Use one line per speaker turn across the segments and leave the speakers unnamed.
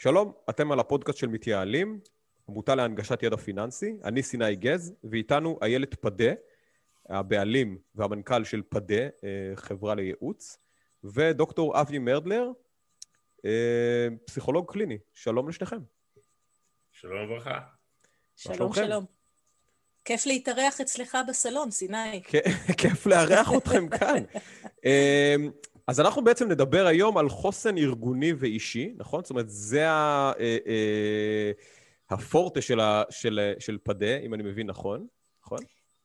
שלום, אתם על הפודקאסט של מתייעלים, עמותה להנגשת ידע פיננסי. אני סיני גז, ואיתנו איילת פדה, הבעלים והמנכ"ל של פדה, אה, חברה לייעוץ, ודוקטור אבי מרדלר, אה, פסיכולוג קליני. שלום לשניכם.
שלום וברכה.
שלום, שלום. כיף להתארח אצלך בסלון, סיני.
כיף לארח אתכם כאן. אז אנחנו בעצם נדבר היום על חוסן ארגוני ואישי, נכון? זאת אומרת, זה ה, אה, אה, הפורטה של, ה, של, של פדה, אם אני מבין נכון, נכון?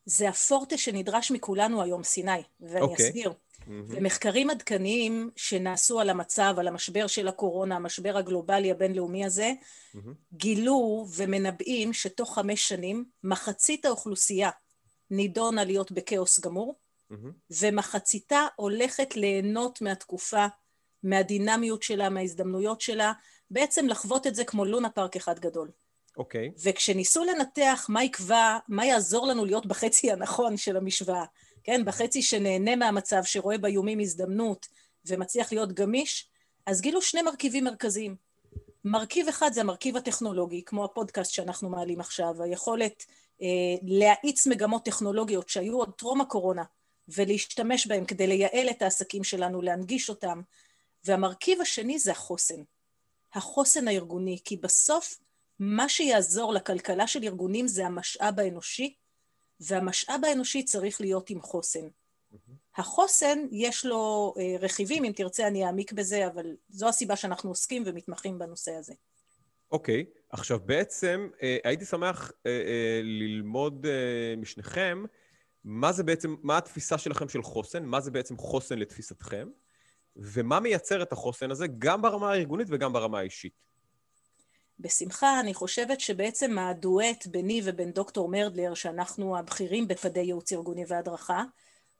זה הפורטה שנדרש מכולנו היום, סיני, ואני okay. אוקיי. אסביר. Mm-hmm. במחקרים עדכניים שנעשו על המצב, על המשבר של הקורונה, המשבר הגלובלי הבינלאומי הזה, mm-hmm. גילו ומנבאים שתוך חמש שנים מחצית האוכלוסייה נידונה להיות בכאוס גמור, ומחציתה הולכת ליהנות מהתקופה, מהדינמיות שלה, מההזדמנויות שלה, בעצם לחוות את זה כמו לונה פארק אחד גדול.
אוקיי. Okay.
וכשניסו לנתח מה יקבע, מה יעזור לנו להיות בחצי הנכון של המשוואה, כן, בחצי שנהנה מהמצב, שרואה באיומים הזדמנות ומצליח להיות גמיש, אז גילו שני מרכיבים מרכזיים. מרכיב אחד זה המרכיב הטכנולוגי, כמו הפודקאסט שאנחנו מעלים עכשיו, היכולת אה, להאיץ מגמות טכנולוגיות שהיו עוד טרום הקורונה, ולהשתמש בהם כדי לייעל את העסקים שלנו, להנגיש אותם. והמרכיב השני זה החוסן. החוסן הארגוני, כי בסוף מה שיעזור לכלכלה של ארגונים זה המשאב האנושי, והמשאב האנושי צריך להיות עם חוסן. החוסן, יש לו אה, רכיבים, אם תרצה אני אעמיק בזה, אבל זו הסיבה שאנחנו עוסקים ומתמחים בנושא הזה.
אוקיי, okay. עכשיו בעצם אה, הייתי שמח אה, ללמוד משניכם מה זה בעצם, מה התפיסה שלכם של חוסן, מה זה בעצם חוסן לתפיסתכם, ומה מייצר את החוסן הזה גם ברמה הארגונית וגם ברמה האישית.
בשמחה, אני חושבת שבעצם הדואט ביני ובין דוקטור מרדלר, שאנחנו הבכירים בפדי ייעוץ ארגוני והדרכה,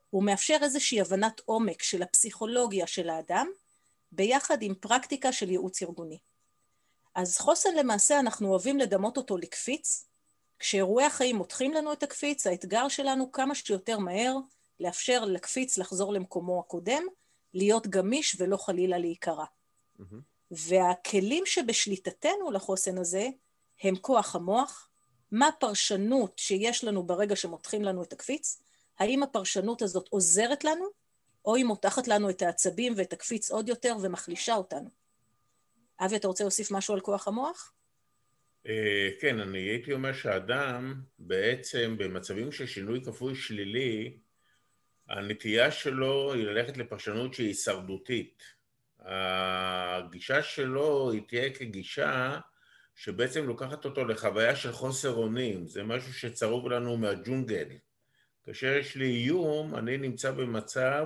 הוא מאפשר איזושהי הבנת עומק של הפסיכולוגיה של האדם, ביחד עם פרקטיקה של ייעוץ ארגוני. אז חוסן למעשה אנחנו אוהבים לדמות אותו לקפיץ, כשאירועי החיים מותחים לנו את הקפיץ, האתגר שלנו כמה שיותר מהר לאפשר לקפיץ לחזור למקומו הקודם, להיות גמיש ולא חלילה להיקרע. Mm-hmm. והכלים שבשליטתנו לחוסן הזה הם כוח המוח, מה הפרשנות שיש לנו ברגע שמותחים לנו את הקפיץ, האם הפרשנות הזאת עוזרת לנו, או היא מותחת לנו את העצבים ואת הקפיץ עוד יותר ומחלישה אותנו. אבי, אתה רוצה להוסיף משהו על כוח המוח?
אה, כן, אני הייתי אומר שאדם בעצם במצבים של שינוי כפוי שלילי, הנטייה שלו היא ללכת לפרשנות שהיא הישרדותית. הגישה שלו היא תהיה כגישה שבעצם לוקחת אותו לחוויה של חוסר אונים, זה משהו שצרוב לנו מהג'ונגל. כאשר יש לי איום, אני נמצא במצב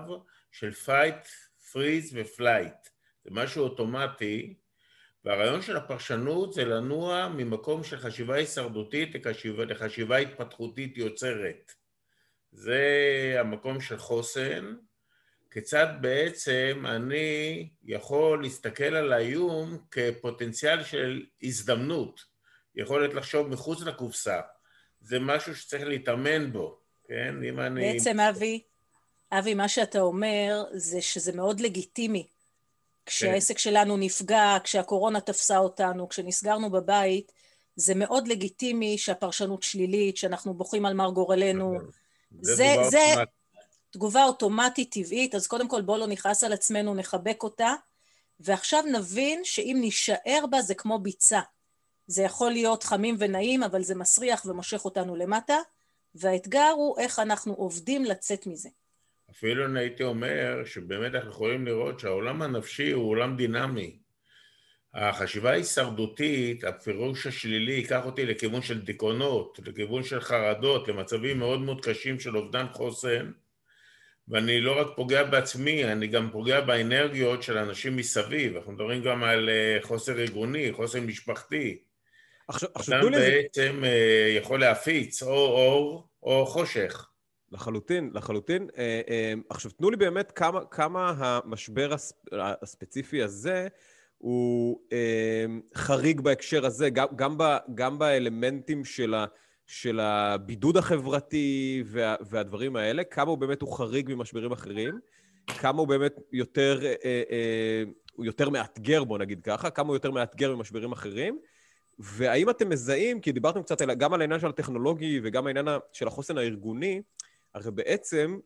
של fight, freeze ו-flight. זה משהו אוטומטי, והרעיון של הפרשנות זה לנוע ממקום של חשיבה הישרדותית לחשיבה, לחשיבה התפתחותית יוצרת. זה המקום של חוסן, כיצד בעצם אני יכול להסתכל על האיום כפוטנציאל של הזדמנות, יכולת לחשוב מחוץ לקופסה, זה משהו שצריך להתאמן בו, כן? אם אני...
בעצם אבי, אבי, מה שאתה אומר זה שזה מאוד לגיטימי כשהעסק כן. שלנו נפגע, כשהקורונה תפסה אותנו, כשנסגרנו בבית, זה מאוד לגיטימי שהפרשנות שלילית, שאנחנו בוכים על מר גורלנו. נכון. זה, זה, זה תגובה אוטומטית טבעית, אז קודם כל בואו לא נכעס על עצמנו, נחבק אותה, ועכשיו נבין שאם נישאר בה זה כמו ביצה. זה יכול להיות חמים ונעים, אבל זה מסריח ומושך אותנו למטה, והאתגר הוא איך אנחנו עובדים לצאת מזה.
אפילו אני הייתי אומר שבאמת אנחנו יכולים לראות שהעולם הנפשי הוא עולם דינמי. החשיבה ההישרדותית, הפירוש השלילי, ייקח אותי לכיוון של דיכאונות, לכיוון של חרדות, למצבים מאוד מאוד קשים של אובדן חוסן, ואני לא רק פוגע בעצמי, אני גם פוגע באנרגיות של אנשים מסביב. אנחנו מדברים גם על אה, חוסר ארגוני, חוסר משפחתי. עכשיו, עכשיו אדם בעצם לזה... יכול להפיץ או אור או חושך.
לחלוטין, לחלוטין. אה, אה, עכשיו, תנו לי באמת כמה, כמה המשבר הספציפי הזה הוא אה, חריג בהקשר הזה, גם, גם, ב, גם באלמנטים של, ה, של הבידוד החברתי וה, והדברים האלה, כמה הוא באמת הוא חריג ממשברים אחרים, כמה הוא באמת יותר, הוא יותר מאתגר, בוא נגיד ככה, כמה הוא יותר מאתגר ממשברים אחרים, והאם אתם מזהים, כי דיברתם קצת גם על העניין של הטכנולוגי וגם העניין של החוסן הארגוני, הרי בעצם,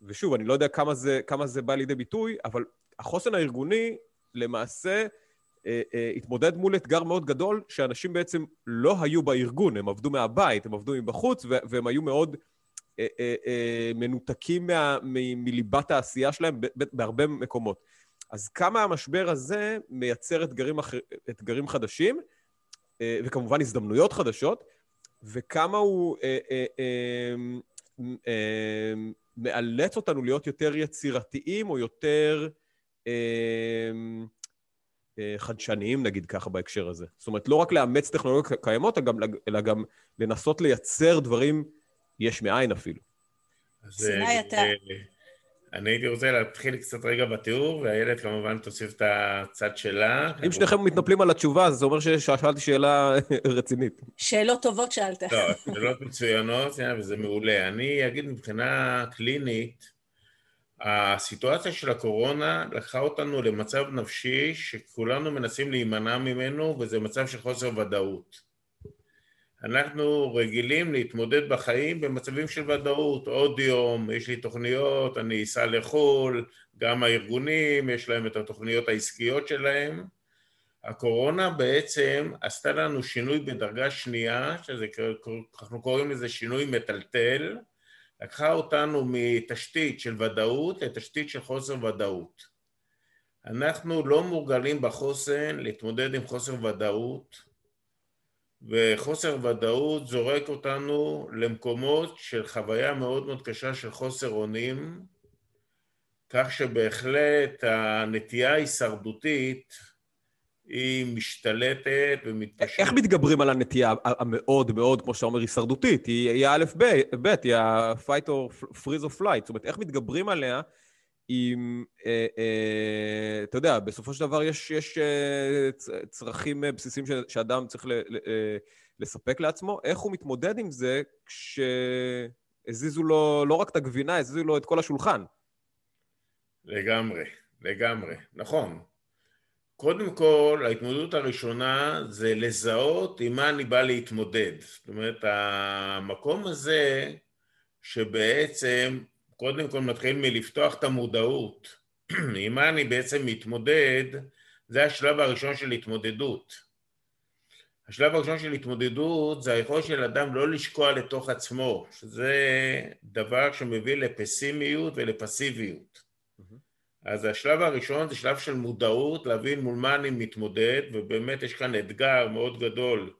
ושוב, אני לא יודע כמה זה, כמה זה בא לידי ביטוי, אבל החוסן הארגוני למעשה אה, אה, התמודד מול אתגר מאוד גדול, שאנשים בעצם לא היו בארגון, הם עבדו מהבית, הם עבדו מבחוץ, והם היו מאוד אה, אה, אה, מנותקים מה, מ, מליבת העשייה שלהם בהרבה מקומות. אז כמה המשבר הזה מייצר אתגרים, אחר, אתגרים חדשים, אה, וכמובן הזדמנויות חדשות, וכמה הוא אה, אה, אה, מאלץ אותנו להיות יותר יצירתיים או יותר אה, אה, חדשניים, נגיד ככה, בהקשר הזה. זאת אומרת, לא רק לאמץ טכנולוגיות קיימות, אלא גם לנסות לייצר דברים יש מאין אפילו.
סיני, אתה...
אני הייתי רוצה להתחיל קצת רגע בתיאור, והילד כמובן תוסיף את הצד שלה.
אם שניכם מתנפלים על התשובה, זה אומר ששאלתי שאלה רצינית.
שאלות טובות שאלת.
לא, שאלות מצוינות, וזה מעולה. אני אגיד מבחינה קלינית, הסיטואציה של הקורונה לקחה אותנו למצב נפשי שכולנו מנסים להימנע ממנו, וזה מצב של חוסר ודאות. אנחנו רגילים להתמודד בחיים במצבים של ודאות, עוד יום, יש לי תוכניות, אני אסע לחו"ל, גם הארגונים, יש להם את התוכניות העסקיות שלהם. הקורונה בעצם עשתה לנו שינוי בדרגה שנייה, שאנחנו קוראים לזה שינוי מטלטל, לקחה אותנו מתשתית של ודאות לתשתית של חוסר ודאות. אנחנו לא מורגלים בחוסן להתמודד עם חוסר ודאות, וחוסר ודאות זורק אותנו למקומות של חוויה מאוד מאוד קשה של חוסר אונים, כך שבהחלט הנטייה ההישרדותית היא משתלטת ומתפשטת.
איך מתגברים על הנטייה המאוד מאוד, כמו שאתה אומר, הישרדותית? היא ב', היא ה-fight or freeze or flight. זאת אומרת, איך מתגברים עליה אם, אה, אה, אתה יודע, בסופו של דבר יש, יש אה, צרכים אה, בסיסיים שאדם צריך ל, ל, אה, לספק לעצמו, איך הוא מתמודד עם זה כשהזיזו לו לא רק את הגבינה, הזיזו לו את כל השולחן?
לגמרי, לגמרי, נכון. קודם כל, ההתמודדות הראשונה זה לזהות עם מה אני בא להתמודד. זאת אומרת, המקום הזה שבעצם קודם כל מתחיל מלפתוח את המודעות. עם מה אני בעצם מתמודד, זה השלב הראשון של התמודדות. השלב הראשון של התמודדות זה היכולת של אדם לא לשקוע לתוך עצמו, שזה דבר שמביא לפסימיות ולפסיביות. אז השלב הראשון זה שלב של מודעות, להבין מול מה אני מתמודד, ובאמת יש כאן אתגר מאוד גדול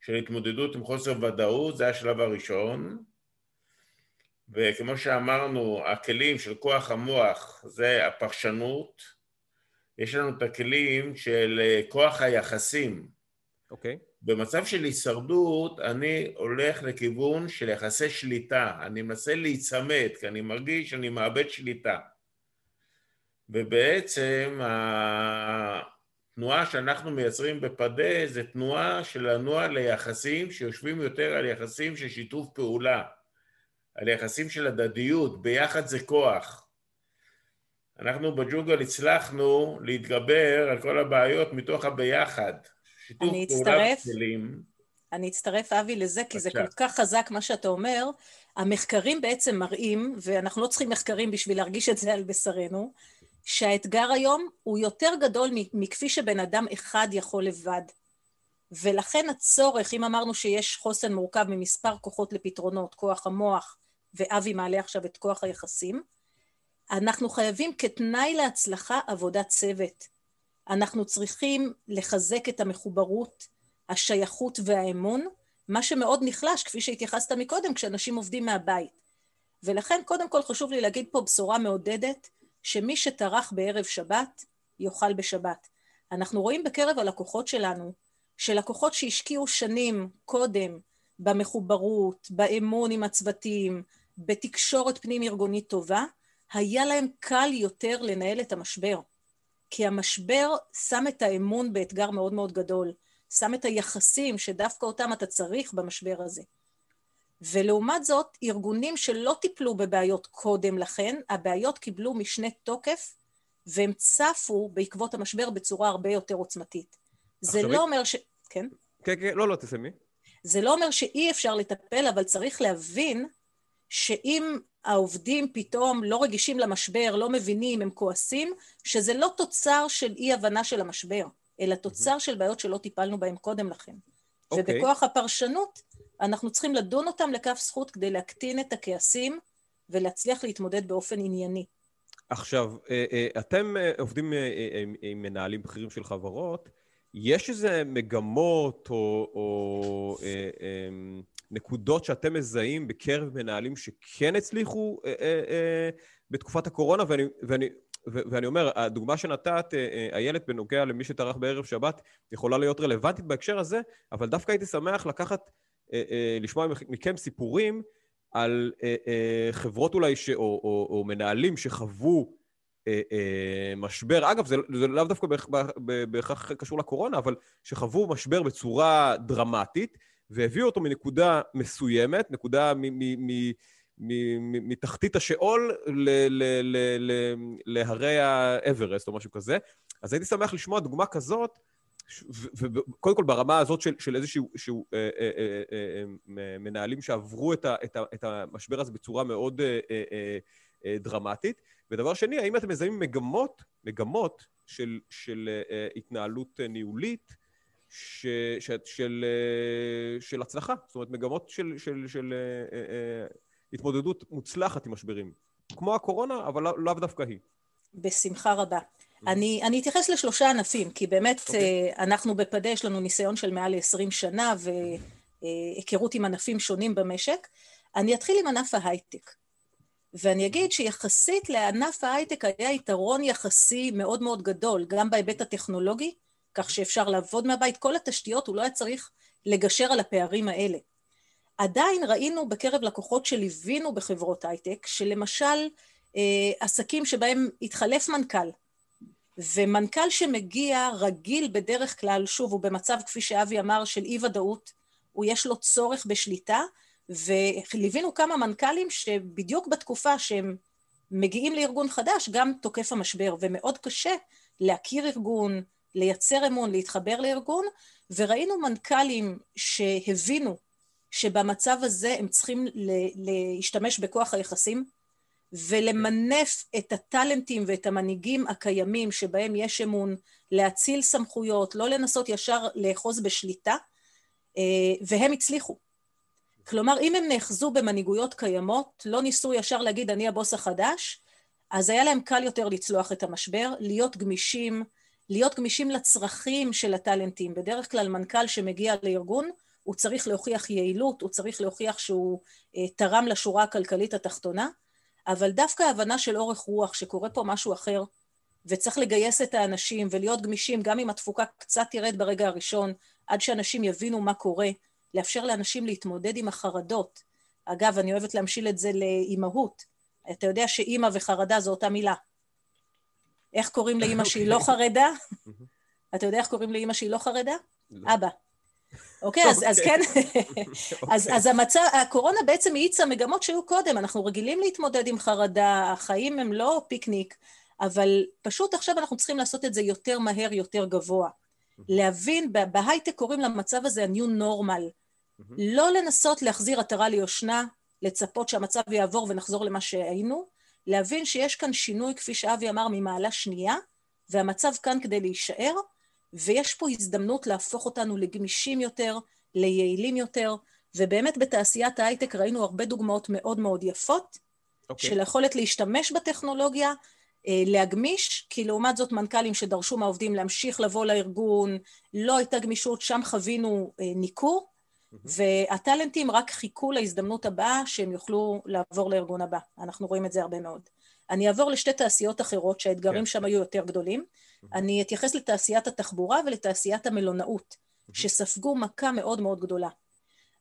של התמודדות עם חוסר ודאות, זה השלב הראשון. וכמו שאמרנו, הכלים של כוח המוח זה הפרשנות, יש לנו את הכלים של אה, כוח היחסים.
אוקיי. Okay.
במצב של הישרדות אני הולך לכיוון של יחסי שליטה, אני מנסה להיצמד כי אני מרגיש שאני מאבד שליטה. ובעצם התנועה שאנחנו מייצרים בפדה זה תנועה של לנוע ליחסים שיושבים יותר על יחסים של שיתוף פעולה. על יחסים של הדדיות, ביחד זה כוח. אנחנו בג'ונגל הצלחנו להתגבר על כל הבעיות מתוך הביחד.
שיתוף פעולה וכלים. אני אצטרף, אבי, לזה, כי זה כל כך חזק מה שאתה אומר. המחקרים בעצם מראים, ואנחנו לא צריכים מחקרים בשביל להרגיש את זה על בשרנו, שהאתגר היום הוא יותר גדול מכפי שבן אדם אחד יכול לבד. ולכן הצורך, אם אמרנו שיש חוסן מורכב ממספר כוחות לפתרונות, כוח המוח, ואבי מעלה עכשיו את כוח היחסים, אנחנו חייבים כתנאי להצלחה עבודת צוות. אנחנו צריכים לחזק את המחוברות, השייכות והאמון, מה שמאוד נחלש, כפי שהתייחסת מקודם, כשאנשים עובדים מהבית. ולכן קודם כל חשוב לי להגיד פה בשורה מעודדת, שמי שטרח בערב שבת, יאכל בשבת. אנחנו רואים בקרב הלקוחות שלנו, שלקוחות שהשקיעו שנים קודם במחוברות, באמון עם הצוותים, בתקשורת פנים ארגונית טובה, היה להם קל יותר לנהל את המשבר. כי המשבר שם את האמון באתגר מאוד מאוד גדול, שם את היחסים שדווקא אותם אתה צריך במשבר הזה. ולעומת זאת, ארגונים שלא טיפלו בבעיות קודם לכן, הבעיות קיבלו משנה תוקף והם צפו בעקבות המשבר בצורה הרבה יותר עוצמתית. זה לא אומר ש... כן?
כן, כן, לא, לא, תסיימי.
זה לא אומר שאי אפשר לטפל, אבל צריך להבין שאם העובדים פתאום לא רגישים למשבר, לא מבינים, הם כועסים, שזה לא תוצר של אי-הבנה של המשבר, אלא תוצר של בעיות שלא טיפלנו בהן קודם לכן. Okay. אוקיי. ובכוח הפרשנות, אנחנו צריכים לדון אותם לכף זכות כדי להקטין את הכעסים ולהצליח להתמודד באופן ענייני.
עכשיו, אה, אה, אתם אה, עובדים עם מנהלים בכירים של חברות, יש איזה מגמות או, או אה, אה, נקודות שאתם מזהים בקרב מנהלים שכן הצליחו אה, אה, אה, בתקופת הקורונה, ואני, ואני, ואני אומר, הדוגמה שנתת, אה, אה, איילת, בנוגע למי שטרח בערב שבת, יכולה להיות רלוונטית בהקשר הזה, אבל דווקא הייתי שמח לקחת, אה, לשמוע מכם סיפורים על חברות אולי, ש, או, או, או מנהלים שחוו אה, אה, משבר, אגב, זה, זה לאו דווקא בהכרח קשור לקורונה, אבל שחוו משבר בצורה דרמטית, והביאו אותו מנקודה מסוימת, נקודה מתחתית השאול להרי האברסט או משהו כזה. אז הייתי שמח לשמוע דוגמה כזאת, וקודם כל ברמה הזאת של, של איזשהו שהוא, אה, אה, אה, אה, מנהלים שעברו את, ה, את, ה, את המשבר הזה בצורה מאוד אה, אה, אה, דרמטית. ודבר שני, האם אתם מזהים מגמות, מגמות של, של uh, התנהלות uh, ניהולית ש, ש, של, של הצלחה? זאת אומרת, מגמות של, של, של התמודדות מוצלחת עם משברים. כמו הקורונה, אבל לאו לא דווקא היא.
בשמחה רבה. Mm-hmm. אני, אני אתייחס לשלושה ענפים, כי באמת okay. אוקיי. אנחנו בפדה, יש לנו ניסיון של מעל ל-20 שנה והיכרות עם ענפים שונים במשק. אני אתחיל עם ענף ההייטק. ואני אגיד שיחסית לענף ההייטק היה יתרון יחסי מאוד מאוד גדול, גם בהיבט הטכנולוגי, כך שאפשר לעבוד מהבית, כל התשתיות, הוא לא היה צריך לגשר על הפערים האלה. עדיין ראינו בקרב לקוחות שליווינו בחברות הייטק, שלמשל אה, עסקים שבהם התחלף מנכ"ל, ומנכ"ל שמגיע רגיל בדרך כלל, שוב, הוא במצב, כפי שאבי אמר, של אי ודאות, הוא יש לו צורך בשליטה, וליווינו כמה מנכ"לים שבדיוק בתקופה שהם מגיעים לארגון חדש, גם תוקף המשבר, ומאוד קשה להכיר ארגון, לייצר אמון, להתחבר לארגון, וראינו מנכ"לים שהבינו שבמצב הזה הם צריכים להשתמש בכוח היחסים ולמנף את הטאלנטים ואת המנהיגים הקיימים שבהם יש אמון, להציל סמכויות, לא לנסות ישר לאחוז בשליטה, אה, והם הצליחו. כלומר, אם הם נאחזו במנהיגויות קיימות, לא ניסו ישר להגיד אני הבוס החדש, אז היה להם קל יותר לצלוח את המשבר, להיות גמישים, להיות גמישים לצרכים של הטאלנטים. בדרך כלל מנכ"ל שמגיע לארגון, הוא צריך להוכיח יעילות, הוא צריך להוכיח שהוא אה, תרם לשורה הכלכלית התחתונה, אבל דווקא ההבנה של אורך רוח, שקורה פה משהו אחר, וצריך לגייס את האנשים ולהיות גמישים, גם אם התפוקה קצת תרד ברגע הראשון, עד שאנשים יבינו מה קורה, לאפשר לאנשים להתמודד עם החרדות. אגב, אני אוהבת להמשיל את זה לאימהות. אתה יודע שאימא וחרדה זו אותה מילה. איך קוראים לאימא שהיא לא חרדה? אתה יודע איך קוראים לאימא שהיא לא חרדה? לא. אבא. אוקיי, אז, אז אוקיי. כן, אז, אז המצב, הקורונה בעצם האיצה מגמות שהיו קודם, אנחנו רגילים להתמודד עם חרדה, החיים הם לא פיקניק, אבל פשוט עכשיו אנחנו צריכים לעשות את זה יותר מהר, יותר גבוה. להבין, בהייטק קוראים למצב הזה ה-new normal. לא לנסות להחזיר עטרה ליושנה, לצפות שהמצב יעבור ונחזור למה שהיינו, להבין שיש כאן שינוי, כפי שאבי אמר, ממעלה שנייה, והמצב כאן כדי להישאר, ויש פה הזדמנות להפוך אותנו לגמישים יותר, ליעילים יותר, ובאמת בתעשיית ההייטק ראינו הרבה דוגמאות מאוד מאוד יפות, okay. אוקיי. של היכולת להשתמש בטכנולוגיה אה, להגמיש, כי לעומת זאת מנכ"לים שדרשו מהעובדים להמשיך לבוא לארגון, לא הייתה גמישות, שם חווינו אה, ניכור, והטאלנטים רק חיכו להזדמנות הבאה שהם יוכלו לעבור לארגון הבא. אנחנו רואים את זה הרבה מאוד. אני אעבור לשתי תעשיות אחרות שהאתגרים כן. שם היו יותר גדולים. אני אתייחס לתעשיית התחבורה ולתעשיית המלונאות, שספגו מכה מאוד מאוד גדולה.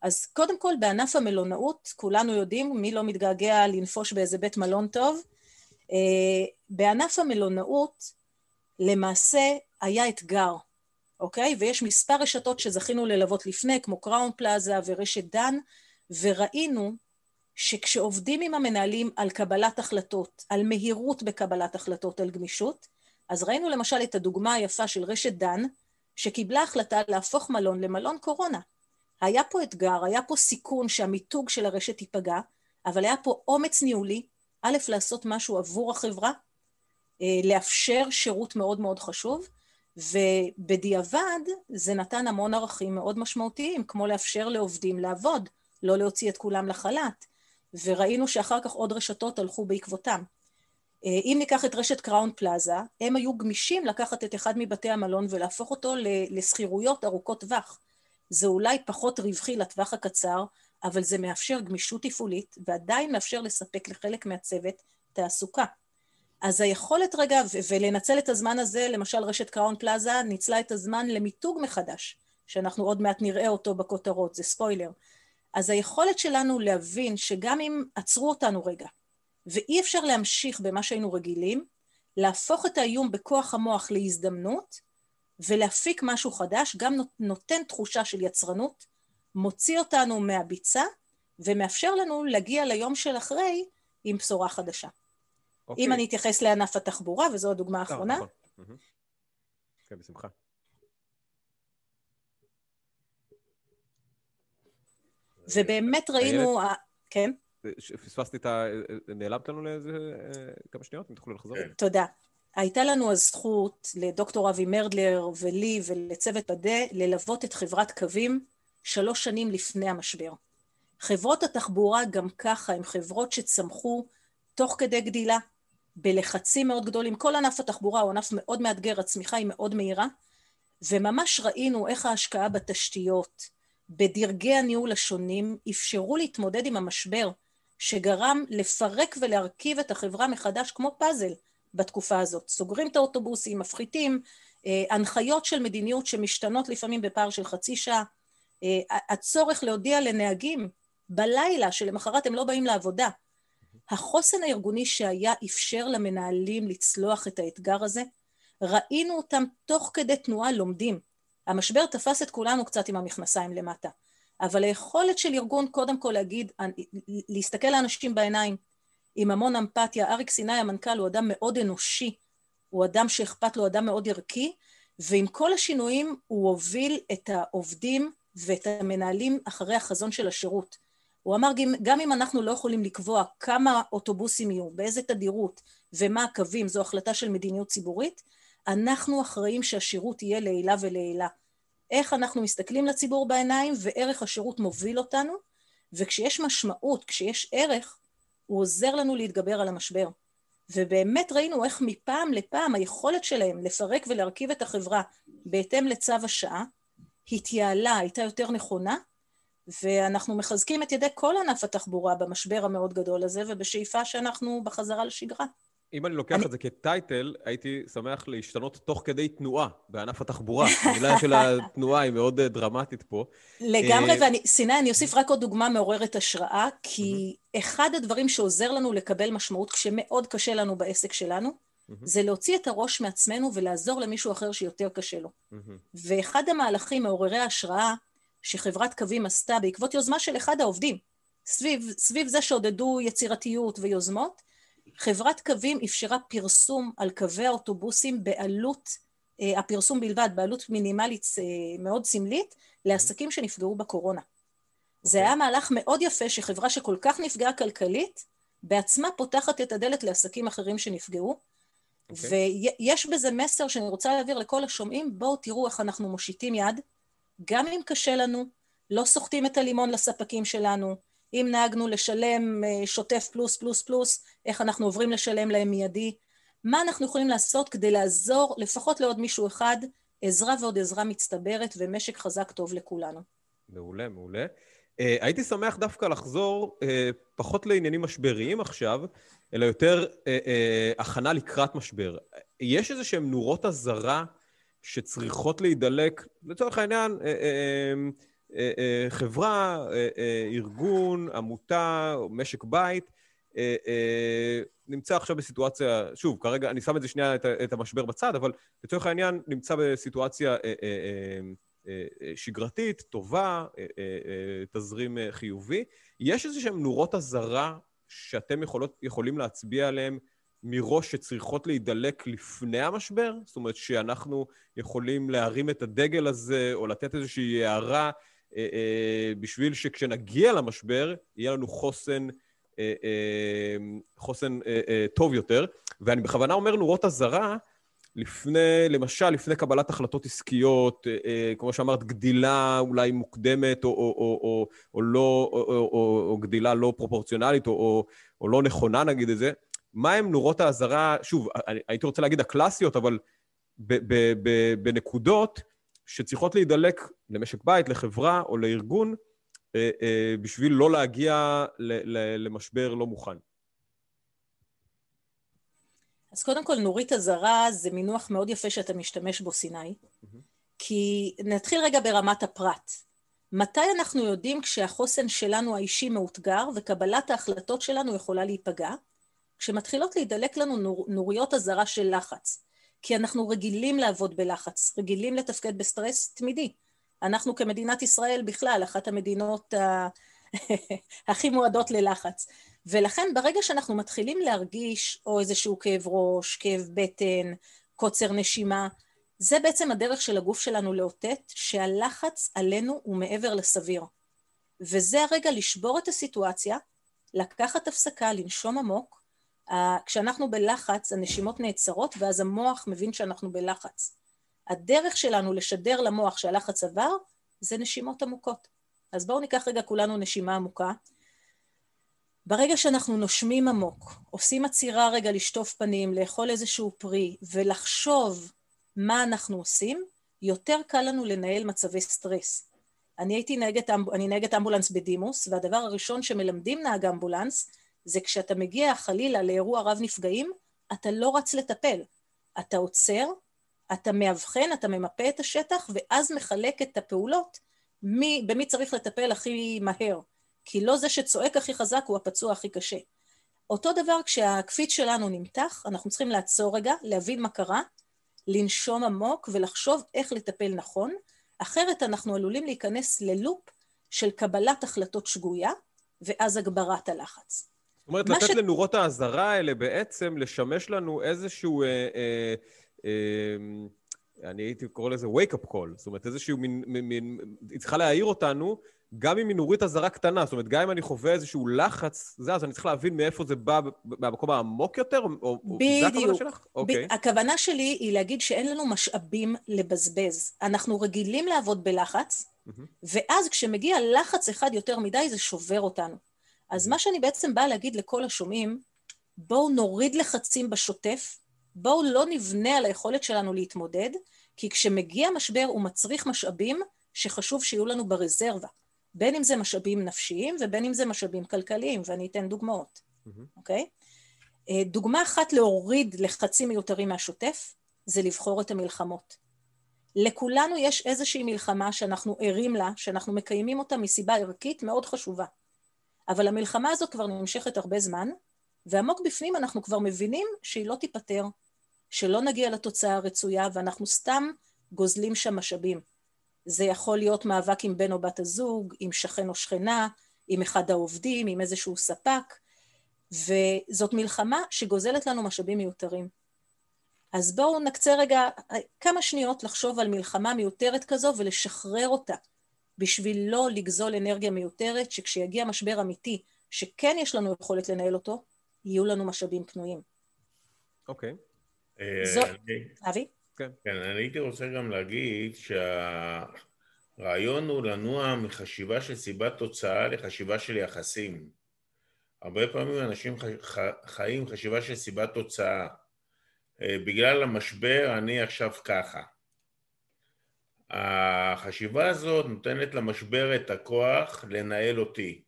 אז קודם כל, בענף המלונאות, כולנו יודעים, מי לא מתגעגע לנפוש באיזה בית מלון טוב, אה, בענף המלונאות למעשה היה אתגר, אוקיי? ויש מספר רשתות שזכינו ללוות לפני, כמו קראון פלאזה ורשת דן, וראינו שכשעובדים עם המנהלים על קבלת החלטות, על מהירות בקבלת החלטות, על גמישות, אז ראינו למשל את הדוגמה היפה של רשת דן, שקיבלה החלטה להפוך מלון למלון קורונה. היה פה אתגר, היה פה סיכון שהמיתוג של הרשת ייפגע, אבל היה פה אומץ ניהולי, א', לעשות משהו עבור החברה, אה, לאפשר שירות מאוד מאוד חשוב, ובדיעבד זה נתן המון ערכים מאוד משמעותיים, כמו לאפשר לעובדים לעבוד, לא להוציא את כולם לחל"ת, וראינו שאחר כך עוד רשתות הלכו בעקבותם. אה, אם ניקח את רשת קראון פלאזה, הם היו גמישים לקחת את אחד מבתי המלון ולהפוך אותו לשכירויות ארוכות טווח. זה אולי פחות רווחי לטווח הקצר, אבל זה מאפשר גמישות תפעולית ועדיין מאפשר לספק לחלק מהצוות תעסוקה. אז היכולת רגע, ולנצל את הזמן הזה, למשל רשת קראון פלאזה ניצלה את הזמן למיתוג מחדש, שאנחנו עוד מעט נראה אותו בכותרות, זה ספוילר. אז היכולת שלנו להבין שגם אם עצרו אותנו רגע, ואי אפשר להמשיך במה שהיינו רגילים, להפוך את האיום בכוח המוח להזדמנות, ולהפיק משהו חדש, גם נותן תחושה של יצרנות, מוציא אותנו מהביצה, ומאפשר לנו להגיע ליום של אחרי עם בשורה חדשה. Okay. אם אוקיי. אני אתייחס לענף התחבורה, וזו הדוגמה האחרונה. נכון.
כן, בשמחה.
ובאמת ראינו, כן?
פספסתי את ה... נעלמת לנו לאיזה אה, כמה שניות, אם תוכלו לחזור?
תודה. הייתה לנו הזכות לדוקטור אבי מרדלר ולי ולצוות פדה ללוות את חברת קווים שלוש שנים לפני המשבר. חברות התחבורה גם ככה הן חברות שצמחו תוך כדי גדילה, בלחצים מאוד גדולים. כל ענף התחבורה הוא ענף מאוד מאתגר, הצמיחה היא מאוד מהירה, וממש ראינו איך ההשקעה בתשתיות, בדרגי הניהול השונים, אפשרו להתמודד עם המשבר, שגרם לפרק ולהרכיב את החברה מחדש כמו פאזל בתקופה הזאת. סוגרים את האוטובוסים, מפחיתים, אה, הנחיות של מדיניות שמשתנות לפעמים בפער של חצי שעה, אה, הצורך להודיע לנהגים בלילה שלמחרת הם לא באים לעבודה, החוסן הארגוני שהיה אפשר למנהלים לצלוח את האתגר הזה, ראינו אותם תוך כדי תנועה לומדים. המשבר תפס את כולנו קצת עם המכנסיים למטה, אבל היכולת של ארגון קודם כל להגיד, להסתכל לאנשים בעיניים עם המון אמפתיה, אריק סיני המנכ"ל הוא אדם מאוד אנושי, הוא אדם שאכפת לו, אדם מאוד ערכי, ועם כל השינויים הוא הוביל את העובדים ואת המנהלים אחרי החזון של השירות. הוא אמר, גם אם אנחנו לא יכולים לקבוע כמה אוטובוסים יהיו, באיזה תדירות ומה הקווים, זו החלטה של מדיניות ציבורית, אנחנו אחראים שהשירות יהיה לעילה ולעילה. איך אנחנו מסתכלים לציבור בעיניים וערך השירות מוביל אותנו, וכשיש משמעות, כשיש ערך, הוא עוזר לנו להתגבר על המשבר. ובאמת ראינו איך מפעם לפעם היכולת שלהם לפרק ולהרכיב את החברה בהתאם לצו השעה, התייעלה, הייתה יותר נכונה, ואנחנו מחזקים את ידי כל ענף התחבורה במשבר המאוד גדול הזה, ובשאיפה שאנחנו בחזרה לשגרה.
אם אני לוקח אני... את זה כטייטל, הייתי שמח להשתנות תוך כדי תנועה בענף התחבורה. המילה של התנועה היא מאוד אה, דרמטית פה.
לגמרי, אה, ואני, סיני, אני אוסיף רק עוד דוגמה מעוררת השראה, כי אחד הדברים שעוזר לנו לקבל משמעות כשמאוד קשה לנו בעסק שלנו, זה להוציא את הראש מעצמנו ולעזור למישהו אחר שיותר קשה לו. ואחד המהלכים מעוררי ההשראה שחברת קווים עשתה בעקבות יוזמה של אחד העובדים, סביב, סביב זה שעודדו יצירתיות ויוזמות, חברת קווים אפשרה פרסום על קווי האוטובוסים בעלות, אה, הפרסום בלבד, בעלות מינימלית אה, מאוד סמלית, לעסקים שנפגעו בקורונה. Okay. זה אוקיי. היה מהלך מאוד יפה שחברה שכל כך נפגעה כלכלית, בעצמה פותחת את הדלת לעסקים אחרים שנפגעו. Okay. אוקיי. ויש בזה מסר שאני רוצה להעביר לכל השומעים, בואו תראו איך אנחנו מושיטים יד, גם אם קשה לנו, לא סוחטים את הלימון לספקים שלנו, אם נהגנו לשלם אה, שוטף פלוס פלוס פלוס, איך אנחנו עוברים לשלם להם מיידי, מה אנחנו יכולים לעשות כדי לעזור לפחות לעוד מישהו אחד, עזרה ועוד עזרה מצטברת ומשק חזק טוב לכולנו.
מעולה, מעולה. Uh, הייתי שמח דווקא לחזור uh, פחות לעניינים משבריים עכשיו, אלא יותר uh, uh, הכנה לקראת משבר. יש איזה שהן נורות אזהרה שצריכות להידלק, לצורך העניין, אה, אה, אה, חברה, ארגון, עמותה, משק בית, נמצא עכשיו בסיטואציה, שוב, כרגע אני שם את זה שנייה, את המשבר בצד, אבל לצורך העניין נמצא בסיטואציה שגרתית, טובה, תזרים חיובי. יש איזה שהן נורות אזהרה שאתם יכולות, יכולים להצביע עליהן מראש שצריכות להידלק לפני המשבר? זאת אומרת שאנחנו יכולים להרים את הדגל הזה או לתת איזושהי הערה אה, אה, בשביל שכשנגיע למשבר יהיה לנו חוסן, אה, אה, חוסן אה, אה, טוב יותר. ואני בכוונה אומר נורות אזהרה, לפני, למשל, לפני קבלת החלטות עסקיות, אה, אה, כמו שאמרת, גדילה אולי מוקדמת או, או, או, או, או, לא, או, או, או, או גדילה לא פרופורציונלית או, או, או לא נכונה, נגיד את זה, מה הם נורות האזהרה, שוב, הייתי רוצה להגיד הקלאסיות, אבל ב, ב, ב, בנקודות שצריכות להידלק למשק בית, לחברה או לארגון, אה, אה, בשביל לא להגיע ל, ל, למשבר לא מוכן.
אז קודם כל, נורית אזהרה זה מינוח מאוד יפה שאתה משתמש בו, סיני, mm-hmm. כי נתחיל רגע ברמת הפרט. מתי אנחנו יודעים כשהחוסן שלנו האישי מאותגר וקבלת ההחלטות שלנו יכולה להיפגע? כשמתחילות להידלק לנו נור, נוריות אזהרה של לחץ. כי אנחנו רגילים לעבוד בלחץ, רגילים לתפקד בסטרס תמידי. אנחנו כמדינת ישראל בכלל, אחת המדינות ה... הכי מועדות ללחץ. ולכן ברגע שאנחנו מתחילים להרגיש או איזשהו כאב ראש, כאב בטן, קוצר נשימה, זה בעצם הדרך של הגוף שלנו לאותת שהלחץ עלינו הוא מעבר לסביר. וזה הרגע לשבור את הסיטואציה, לקחת הפסקה, לנשום עמוק. כשאנחנו בלחץ הנשימות נעצרות ואז המוח מבין שאנחנו בלחץ. הדרך שלנו לשדר למוח שהלחץ עבר זה נשימות עמוקות. אז בואו ניקח רגע כולנו נשימה עמוקה. ברגע שאנחנו נושמים עמוק, עושים עצירה רגע לשטוף פנים, לאכול איזשהו פרי ולחשוב מה אנחנו עושים, יותר קל לנו לנהל מצבי סטרס. אני הייתי נהגת, אני נהגת אמבולנס בדימוס, והדבר הראשון שמלמדים נהג אמבולנס זה כשאתה מגיע חלילה לאירוע רב נפגעים, אתה לא רץ לטפל. אתה עוצר, אתה מאבחן, אתה ממפה את השטח, ואז מחלק את הפעולות מי, במי צריך לטפל הכי מהר. כי לא זה שצועק הכי חזק הוא הפצוע הכי קשה. אותו דבר כשהקפיץ שלנו נמתח, אנחנו צריכים לעצור רגע, להבין מה קרה, לנשום עמוק ולחשוב איך לטפל נכון, אחרת אנחנו עלולים להיכנס ללופ של קבלת החלטות שגויה, ואז הגברת הלחץ.
זאת אומרת, לתת ש... לנורות האזהרה האלה בעצם לשמש לנו איזשהו... אה, אה, אה, אני הייתי קורא לזה wake-up call, זאת אומרת, איזשהו מין, מין, היא צריכה להעיר אותנו, גם אם היא נורית אזהרה קטנה, זאת אומרת, גם אם אני חווה איזשהו לחץ, זה, אז אני צריך להבין מאיפה זה בא, מהמקום העמוק יותר, או
בדיוק. זה הכוונה שלך? אוקיי. ב- הכוונה שלי היא להגיד שאין לנו משאבים לבזבז. אנחנו רגילים לעבוד בלחץ, mm-hmm. ואז כשמגיע לחץ אחד יותר מדי, זה שובר אותנו. אז מה שאני בעצם באה להגיד לכל השומעים, בואו נוריד לחצים בשוטף, בואו לא נבנה על היכולת שלנו להתמודד, כי כשמגיע משבר הוא מצריך משאבים שחשוב שיהיו לנו ברזרבה, בין אם זה משאבים נפשיים ובין אם זה משאבים כלכליים, ואני אתן דוגמאות, אוקיי? Mm-hmm. Okay? דוגמה אחת להוריד לחצים מיותרים מהשוטף, זה לבחור את המלחמות. לכולנו יש איזושהי מלחמה שאנחנו ערים לה, שאנחנו מקיימים אותה מסיבה ערכית מאוד חשובה. אבל המלחמה הזאת כבר נמשכת הרבה זמן, ועמוק בפנים אנחנו כבר מבינים שהיא לא תיפתר, שלא נגיע לתוצאה הרצויה ואנחנו סתם גוזלים שם משאבים. זה יכול להיות מאבק עם בן או בת הזוג, עם שכן או שכנה, עם אחד העובדים, עם איזשהו ספק, וזאת מלחמה שגוזלת לנו משאבים מיותרים. אז בואו נקצה רגע כמה שניות לחשוב על מלחמה מיותרת כזו ולשחרר אותה, בשביל לא לגזול אנרגיה מיותרת, שכשיגיע משבר אמיתי, שכן יש לנו יכולת לנהל אותו, יהיו לנו משאבים פנויים.
אוקיי.
אה. אבי?
כן. כן, אני הייתי רוצה גם להגיד שהרעיון הוא לנוע מחשיבה של סיבת תוצאה לחשיבה של יחסים. הרבה פעמים אנשים חיים חשיבה של סיבת תוצאה. אה, בגלל המשבר אני עכשיו ככה. החשיבה הזאת נותנת למשבר את הכוח לנהל אותי.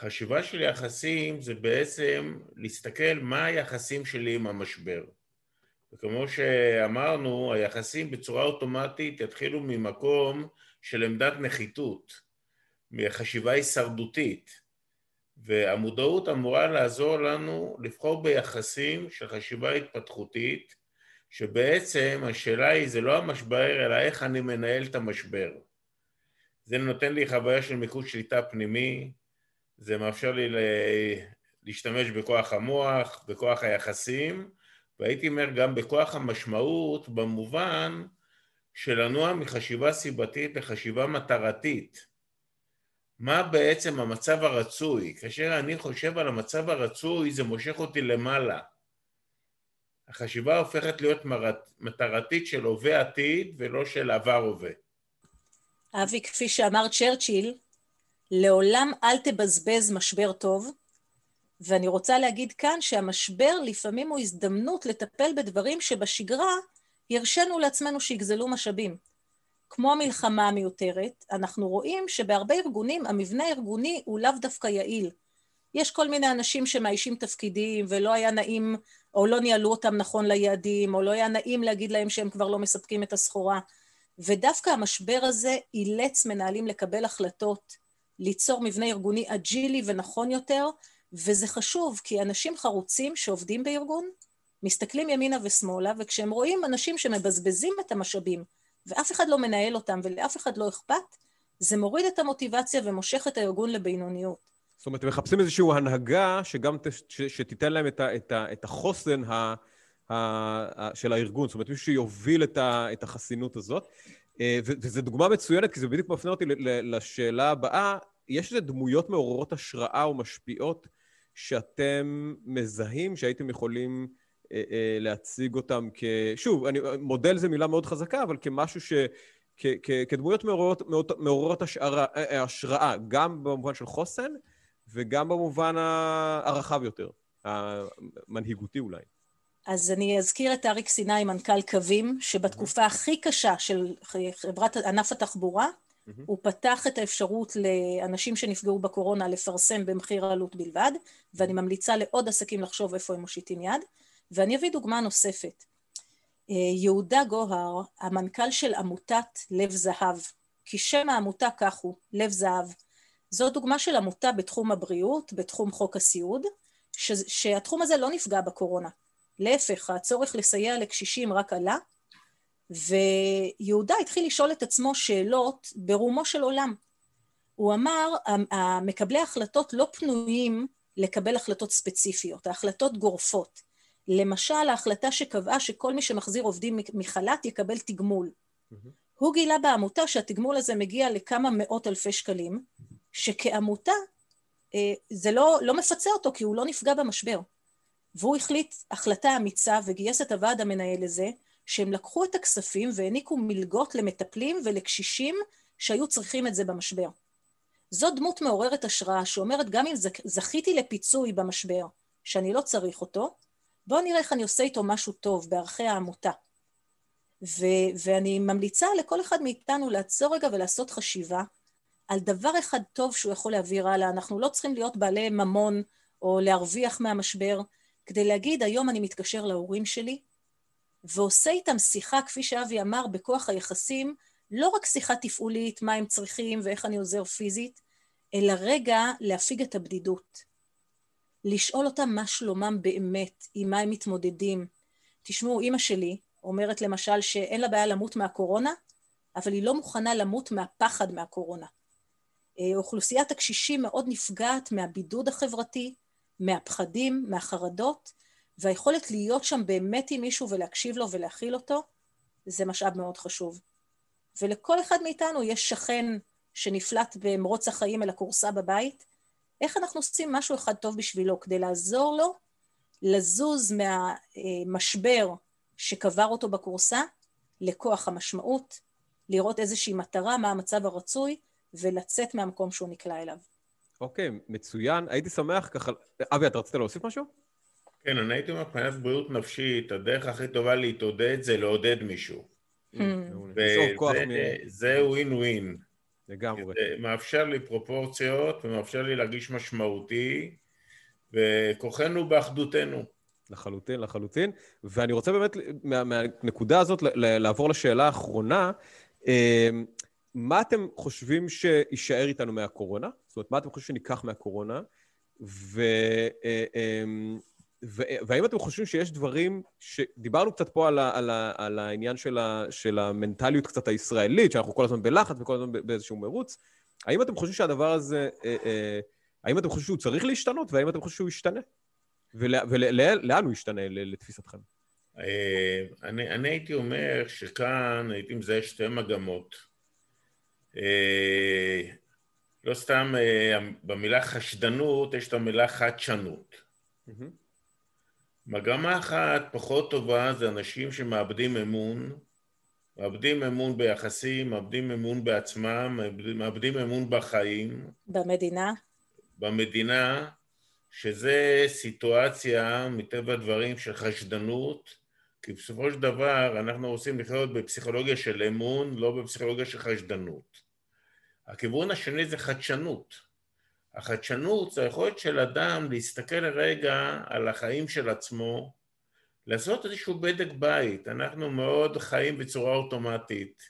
חשיבה של יחסים זה בעצם להסתכל מה היחסים שלי עם המשבר. וכמו שאמרנו, היחסים בצורה אוטומטית יתחילו ממקום של עמדת נחיתות, מחשיבה הישרדותית, והמודעות אמורה לעזור לנו לבחור ביחסים של חשיבה התפתחותית, שבעצם השאלה היא זה לא המשבר, אלא איך אני מנהל את המשבר. זה נותן לי חוויה של מיקוד שליטה פנימי, זה מאפשר לי להשתמש בכוח המוח, בכוח היחסים, והייתי אומר גם בכוח המשמעות במובן של לנוע מחשיבה סיבתית לחשיבה מטרתית. מה בעצם המצב הרצוי? כאשר אני חושב על המצב הרצוי זה מושך אותי למעלה. החשיבה הופכת להיות מטרתית של הווה עתיד ולא של עבר הווה.
אבי, כפי שאמר צ'רצ'יל, לעולם אל תבזבז משבר טוב, ואני רוצה להגיד כאן שהמשבר לפעמים הוא הזדמנות לטפל בדברים שבשגרה הרשינו לעצמנו שיגזלו משאבים. כמו המלחמה המיותרת, אנחנו רואים שבהרבה ארגונים המבנה הארגוני הוא לאו דווקא יעיל. יש כל מיני אנשים שמאיישים תפקידים ולא היה נעים, או לא ניהלו אותם נכון ליעדים, או לא היה נעים להגיד להם שהם כבר לא מספקים את הסחורה. ודווקא המשבר הזה אילץ מנהלים לקבל החלטות, ליצור מבנה ארגוני אג'ילי ונכון יותר, וזה חשוב, כי אנשים חרוצים שעובדים בארגון, מסתכלים ימינה ושמאלה, וכשהם רואים אנשים שמבזבזים את המשאבים, ואף אחד לא מנהל אותם ולאף אחד לא אכפת, זה מוריד את המוטיבציה ומושך את הארגון לבינוניות.
זאת אומרת, הם מחפשים איזושהי הנהגה שגם ת, ש, שתיתן להם את, ה, את, ה, את החוסן ה, ה, ה, של הארגון, זאת אומרת, מישהו שיוביל את, ה, את החסינות הזאת. אה, וזו דוגמה מצוינת, כי זה בדיוק מפנה אותי לשאלה הבאה. יש איזה דמויות מעוררות השראה או משפיעות שאתם מזהים, שהייתם יכולים אה, אה, להציג אותם כ... שוב, אני, מודל זה מילה מאוד חזקה, אבל כמשהו ש... כ, כ, כדמויות מעוררות, מעוררות השערה, אה, השראה, גם במובן של חוסן וגם במובן הרחב יותר, המנהיגותי אולי.
אז אני אזכיר את אריק סיני, מנכ"ל קווים, שבתקופה הכי קשה של חברת ענף התחבורה, Mm-hmm. הוא פתח את האפשרות לאנשים שנפגעו בקורונה לפרסם במחיר עלות בלבד, ואני ממליצה לעוד עסקים לחשוב איפה הם מושיטים יד. ואני אביא דוגמה נוספת. אה, יהודה גוהר, המנכ"ל של עמותת לב זהב, כי שם העמותה כך הוא, לב זהב. זו דוגמה של עמותה בתחום הבריאות, בתחום חוק הסיעוד, ש- שהתחום הזה לא נפגע בקורונה. להפך, הצורך לסייע לקשישים רק עלה, ויהודה התחיל לשאול את עצמו שאלות ברומו של עולם. הוא אמר, מקבלי ההחלטות לא פנויים לקבל החלטות ספציפיות, ההחלטות גורפות. למשל, ההחלטה שקבעה שכל מי שמחזיר עובדים מחל"ת יקבל תגמול. Mm-hmm. הוא גילה בעמותה שהתגמול הזה מגיע לכמה מאות אלפי שקלים, שכעמותה אה, זה לא, לא מפצה אותו כי הוא לא נפגע במשבר. והוא החליט החלטה אמיצה וגייס את הוועד המנהל לזה, שהם לקחו את הכספים והעניקו מלגות למטפלים ולקשישים שהיו צריכים את זה במשבר. זו דמות מעוררת השראה שאומרת גם אם זכיתי לפיצוי במשבר, שאני לא צריך אותו, בואו נראה איך אני עושה איתו משהו טוב בערכי העמותה. ו- ואני ממליצה לכל אחד מאיתנו לעצור רגע ולעשות חשיבה על דבר אחד טוב שהוא יכול להעביר הלאה. אנחנו לא צריכים להיות בעלי ממון או להרוויח מהמשבר, כדי להגיד, היום אני מתקשר להורים שלי, ועושה איתם שיחה, כפי שאבי אמר, בכוח היחסים, לא רק שיחה תפעולית, מה הם צריכים ואיך אני עוזר פיזית, אלא רגע להפיג את הבדידות. לשאול אותם מה שלומם באמת, עם מה הם מתמודדים. תשמעו, אימא שלי אומרת למשל שאין לה בעיה למות מהקורונה, אבל היא לא מוכנה למות מהפחד מהקורונה. אה, אוכלוסיית הקשישים מאוד נפגעת מהבידוד החברתי, מהפחדים, מהחרדות, והיכולת להיות שם באמת עם מישהו ולהקשיב לו ולהכיל אותו, זה משאב מאוד חשוב. ולכל אחד מאיתנו יש שכן שנפלט במרוץ החיים אל הכורסה בבית, איך אנחנו עושים משהו אחד טוב בשבילו כדי לעזור לו לזוז מהמשבר שקבר אותו בכורסה לכוח המשמעות, לראות איזושהי מטרה, מה המצב הרצוי, ולצאת מהמקום שהוא נקלע אליו.
אוקיי, okay, מצוין. הייתי שמח ככה... אבי, אתה רצית להוסיף משהו?
כן, אני הייתי אומר, מבחינת בריאות נפשית, הדרך הכי טובה להתעודד זה לעודד מישהו. וזה ווין ווין.
לגמרי.
זה מאפשר לי פרופורציות ומאפשר לי להרגיש משמעותי, וכוחנו באחדותנו.
לחלוטין, לחלוטין. ואני רוצה באמת מה, מהנקודה הזאת לעבור לשאלה האחרונה. מה אתם חושבים שיישאר איתנו מהקורונה? זאת אומרת, מה אתם חושבים שניקח מהקורונה? ו... אה, אמ, והאם אתם חושבים שיש דברים, שדיברנו קצת פה על, ה, על, ה, על העניין של, ה, של המנטליות קצת הישראלית, שאנחנו כל הזמן בלחץ וכל הזמן באיזשהו מרוץ, האם אתם חושבים שהדבר הזה אה, אה, האם אתם חושבים שהוא צריך להשתנות, והאם אתם חושבים שהוא ישתנה? ולאן הוא ישתנה לתפיסתכם?
אני, אני הייתי אומר שכאן הייתי מזהה שתי מגמות. אה, לא סתם אה, במילה חשדנות יש את המילה חדשנות. Mm-hmm. מגמה אחת פחות טובה זה אנשים שמאבדים אמון, מאבדים אמון ביחסים, מאבדים אמון בעצמם, מאבדים אמון בחיים.
במדינה?
במדינה, שזה סיטואציה מטבע הדברים של חשדנות, כי בסופו של דבר אנחנו רוצים לחיות בפסיכולוגיה של אמון, לא בפסיכולוגיה של חשדנות. הכיוון השני זה חדשנות. החדשנות זה היכולת של אדם להסתכל לרגע על החיים של עצמו, לעשות איזשהו בדק בית. אנחנו מאוד חיים בצורה אוטומטית.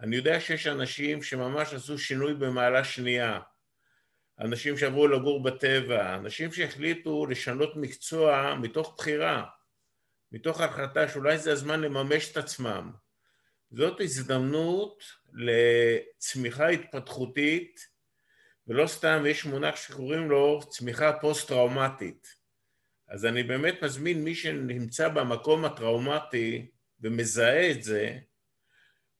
אני יודע שיש אנשים שממש עשו שינוי במעלה שנייה. אנשים שעברו לגור בטבע, אנשים שהחליטו לשנות מקצוע מתוך בחירה, מתוך החלטה שאולי זה הזמן לממש את עצמם. זאת הזדמנות לצמיחה התפתחותית, ולא סתם יש מונח שקוראים לו צמיחה פוסט-טראומטית. אז אני באמת מזמין מי שנמצא במקום הטראומטי ומזהה את זה,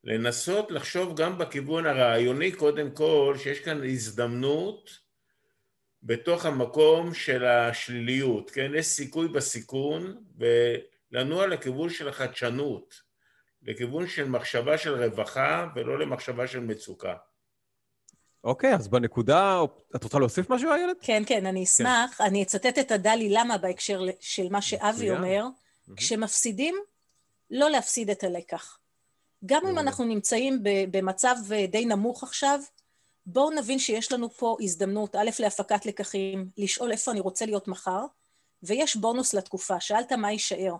לנסות לחשוב גם בכיוון הרעיוני קודם כל, שיש כאן הזדמנות בתוך המקום של השליליות, כן? יש סיכוי בסיכון ולנוע לכיוון של החדשנות, לכיוון של מחשבה של רווחה ולא למחשבה של מצוקה.
אוקיי, אז בנקודה, את רוצה להוסיף משהו, איילת?
כן, כן, אני אשמח. כן. אני אצטט את הדלי למה בהקשר של מה שאבי אומר. כשמפסידים, לא להפסיד את הלקח. גם אם אנחנו נמצאים במצב די נמוך עכשיו, בואו נבין שיש לנו פה הזדמנות, א', להפקת לקחים, לשאול איפה אני רוצה להיות מחר, ויש בונוס לתקופה. שאלת מה יישאר.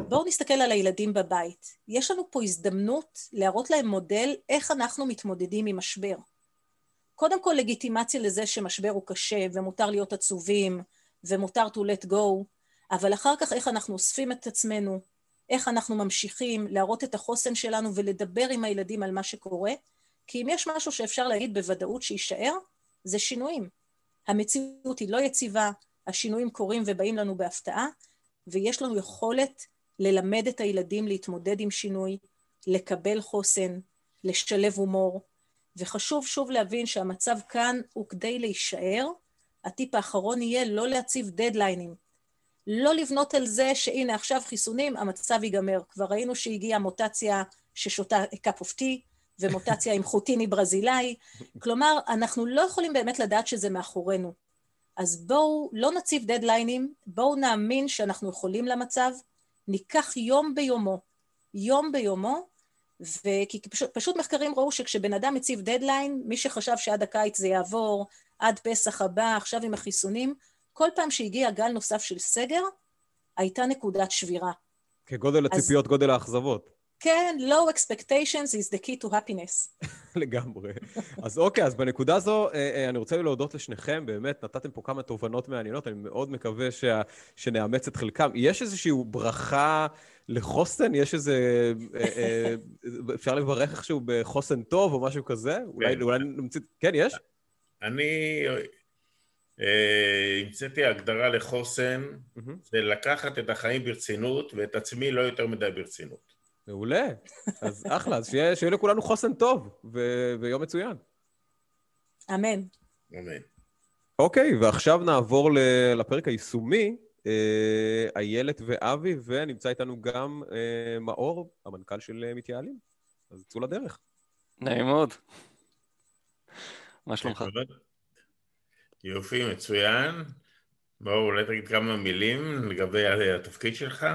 בואו נסתכל על הילדים בבית. יש לנו פה הזדמנות להראות להם מודל איך אנחנו מתמודדים עם משבר. קודם כל לגיטימציה לזה שמשבר הוא קשה ומותר להיות עצובים ומותר to let go, אבל אחר כך איך אנחנו אוספים את עצמנו, איך אנחנו ממשיכים להראות את החוסן שלנו ולדבר עם הילדים על מה שקורה, כי אם יש משהו שאפשר להגיד בוודאות שיישאר, זה שינויים. המציאות היא לא יציבה, השינויים קורים ובאים לנו בהפתעה, ויש לנו יכולת ללמד את הילדים להתמודד עם שינוי, לקבל חוסן, לשלב הומור, וחשוב שוב להבין שהמצב כאן הוא כדי להישאר. הטיפ האחרון יהיה לא להציב דדליינים. לא לבנות על זה שהנה עכשיו חיסונים, המצב ייגמר. כבר ראינו שהגיעה מוטציה ששותה cup of tea, ומוטציה עם חוטיני ברזילאי. כלומר, אנחנו לא יכולים באמת לדעת שזה מאחורינו. אז בואו לא נציב דדליינים, בואו נאמין שאנחנו יכולים למצב, ניקח יום ביומו, יום ביומו, וכי פשוט, פשוט מחקרים ראו שכשבן אדם מציב דדליין, מי שחשב שעד הקיץ זה יעבור, עד פסח הבא, עכשיו עם החיסונים, כל פעם שהגיע גל נוסף של סגר, הייתה נקודת שבירה.
כגודל הציפיות, אז... גודל האכזבות.
כן, low expectations is the key to happiness.
לגמרי. אז אוקיי, אז בנקודה הזו, אה, אה, אני רוצה להודות לשניכם, באמת, נתתם פה כמה תובנות מעניינות, אני מאוד מקווה שה... שנאמץ את חלקם. יש איזושהי ברכה לחוסן? יש איזה... אה, אפשר לברך איכשהו בחוסן טוב או משהו כזה? אולי, כן. אולי נמציא... כן, יש?
אני המצאתי הגדרה לחוסן, זה לקחת את החיים ברצינות ואת עצמי לא יותר מדי ברצינות.
מעולה. אז אחלה, אז שיהיה, שיהיה לכולנו חוסן טוב ו- ויום מצוין.
אמן.
אמן.
אוקיי, ועכשיו נעבור לפרק היישומי. אה, איילת ואבי, ונמצא איתנו גם אה, מאור, המנכ"ל של אה, מתייעלים. אז צאו לדרך.
נעים מאוד. מה שלומך?
יופי, מצוין. מאור, אולי תגיד כמה מילים לגבי התפקיד שלך?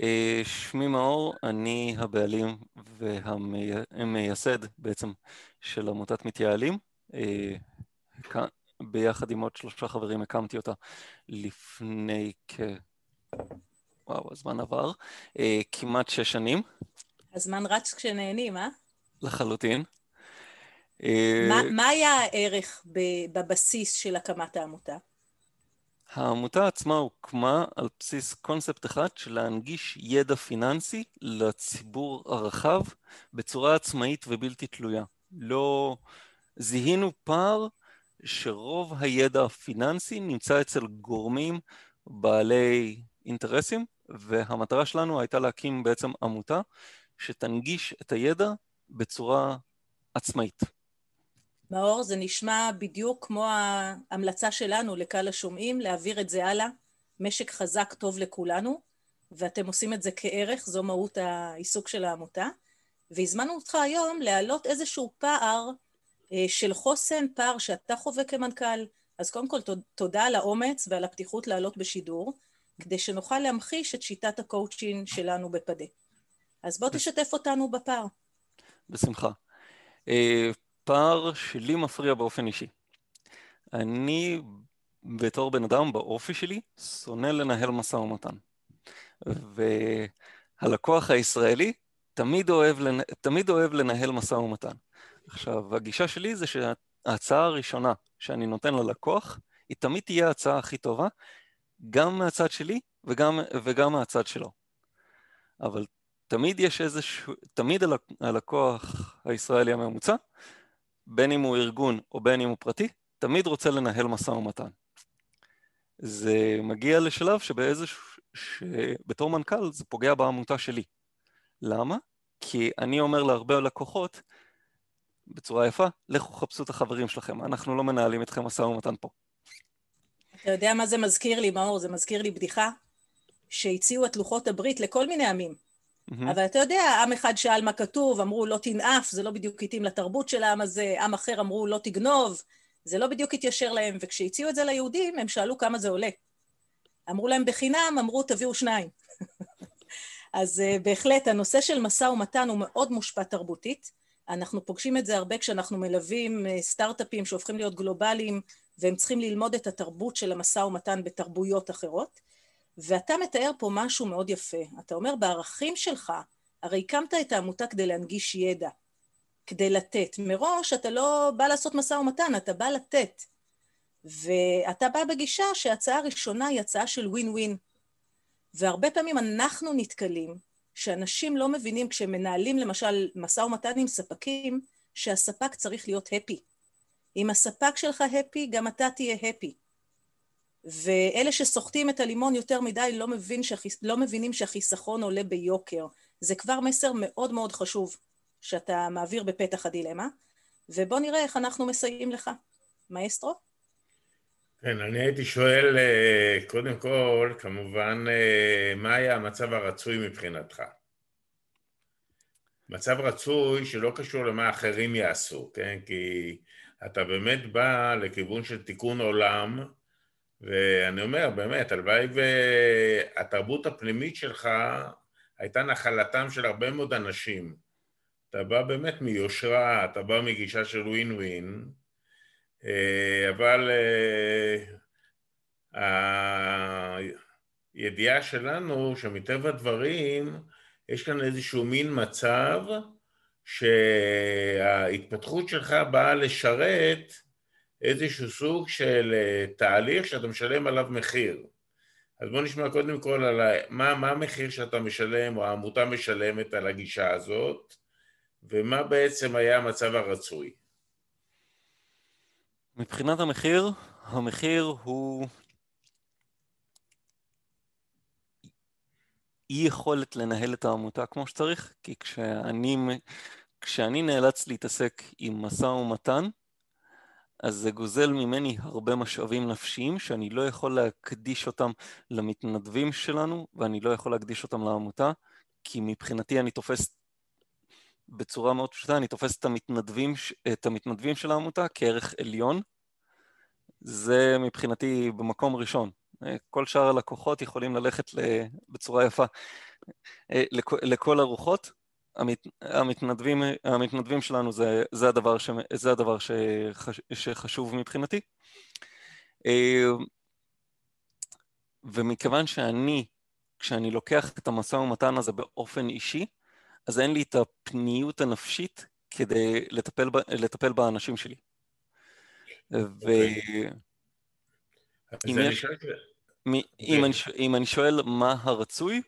אה, שמי מאור, אני הבעלים והמייסד בעצם של עמותת מתייעלים. אה, ביחד עם עוד שלושה חברים הקמתי אותה לפני כ... וואו, הזמן עבר. אה, כמעט שש שנים.
הזמן רץ כשנהנים, אה?
לחלוטין.
מה, מה היה הערך בבסיס של הקמת העמותה?
העמותה עצמה הוקמה על בסיס קונספט אחד של להנגיש ידע פיננסי לציבור הרחב בצורה עצמאית ובלתי תלויה. לא זיהינו פער שרוב הידע הפיננסי נמצא אצל גורמים בעלי אינטרסים, והמטרה שלנו הייתה להקים בעצם עמותה שתנגיש את הידע בצורה עצמאית.
מאור, זה נשמע בדיוק כמו ההמלצה שלנו לקהל השומעים, להעביר את זה הלאה. משק חזק טוב לכולנו, ואתם עושים את זה כערך, זו מהות העיסוק של העמותה. והזמנו אותך היום להעלות איזשהו פער אה, של חוסן, פער שאתה חווה כמנכ"ל. אז קודם כל, תודה על האומץ ועל הפתיחות לעלות בשידור, כדי שנוכל להמחיש את שיטת הקואוצ'ין שלנו בפדה. אז בוא תשתף אותנו בפער.
בשמחה. פער שלי מפריע באופן אישי. אני בתור בן אדם, באופי שלי, שונא לנהל משא ומתן. והלקוח הישראלי תמיד אוהב, תמיד אוהב לנהל משא ומתן. עכשיו, הגישה שלי זה שההצעה הראשונה שאני נותן ללקוח, היא תמיד תהיה ההצעה הכי טובה, גם מהצד שלי וגם, וגם מהצד שלו. אבל תמיד יש איזשהו, תמיד הלקוח הישראלי הממוצע, בין אם הוא ארגון או בין אם הוא פרטי, תמיד רוצה לנהל משא ומתן. זה מגיע לשלב שבאיזשהו, שבתור מנכ"ל זה פוגע בעמותה שלי. למה? כי אני אומר להרבה לקוחות, בצורה יפה, לכו חפשו את החברים שלכם, אנחנו לא מנהלים אתכם משא ומתן פה.
אתה יודע מה זה מזכיר לי, מאור? זה מזכיר לי בדיחה שהציעו את לוחות הברית לכל מיני עמים. Mm-hmm. אבל אתה יודע, עם אחד שאל מה כתוב, אמרו לא תנאף, זה לא בדיוק התאים לתרבות של העם הזה, עם אחר אמרו לא תגנוב, זה לא בדיוק התיישר להם, וכשהציעו את זה ליהודים, הם שאלו כמה זה עולה. אמרו להם בחינם, אמרו תביאו שניים. אז uh, בהחלט, הנושא של משא ומתן הוא מאוד מושפע תרבותית. אנחנו פוגשים את זה הרבה כשאנחנו מלווים uh, סטארט-אפים שהופכים להיות גלובליים, והם צריכים ללמוד את התרבות של המשא ומתן בתרבויות אחרות. ואתה מתאר פה משהו מאוד יפה. אתה אומר, בערכים שלך, הרי הקמת את העמותה כדי להנגיש ידע. כדי לתת. מראש אתה לא בא לעשות משא ומתן, אתה בא לתת. ואתה בא בגישה שההצעה הראשונה היא הצעה של ווין ווין. והרבה פעמים אנחנו נתקלים שאנשים לא מבינים כשהם מנהלים למשל משא ומתן עם ספקים, שהספק צריך להיות הפי. אם הספק שלך הפי, גם אתה תהיה הפי. ואלה שסוחטים את הלימון יותר מדי לא, מבין שהחיס... לא מבינים שהחיסכון עולה ביוקר. זה כבר מסר מאוד מאוד חשוב. שאתה מעביר בפתח הדילמה, ובוא נראה איך אנחנו מסייעים לך. מאסטרו?
כן, אני הייתי שואל, אה, קודם כל, כמובן, אה, מה היה המצב הרצוי מבחינתך? מצב רצוי שלא קשור למה אחרים יעשו, כן? כי אתה באמת בא לכיוון של תיקון עולם, ואני אומר, באמת, הלוואי והתרבות הפנימית שלך הייתה נחלתם של הרבה מאוד אנשים. אתה בא באמת מיושרה, אתה בא מגישה של ווין ווין, אה, אבל אה, הידיעה שלנו שמטבע הדברים יש כאן איזשהו מין מצב שההתפתחות שלך באה לשרת איזשהו סוג של אה, תהליך שאתה משלם עליו מחיר. אז בוא נשמע קודם כל על מה, מה המחיר שאתה משלם או העמותה משלמת על הגישה הזאת ומה בעצם היה המצב הרצוי?
מבחינת המחיר, המחיר הוא אי יכולת לנהל את העמותה כמו שצריך, כי כשאני, כשאני נאלץ להתעסק עם משא ומתן, אז זה גוזל ממני הרבה משאבים נפשיים שאני לא יכול להקדיש אותם למתנדבים שלנו ואני לא יכול להקדיש אותם לעמותה, כי מבחינתי אני תופס בצורה מאוד פשוטה, אני תופס את המתנדבים, את המתנדבים של העמותה כערך עליון. זה מבחינתי במקום ראשון. כל שאר הלקוחות יכולים ללכת בצורה יפה לכל הרוחות. המת, המתנדבים, המתנדבים שלנו זה, זה הדבר, ש, זה הדבר שחש, שחשוב מבחינתי. ומכיוון שאני, כשאני לוקח את המשא ומתן הזה באופן אישי, אז אין לי את הפניות הנפשית כדי לטפל, לטפל באנשים שלי. ואם יש... אם, אני, אם אני שואל מה הרצוי,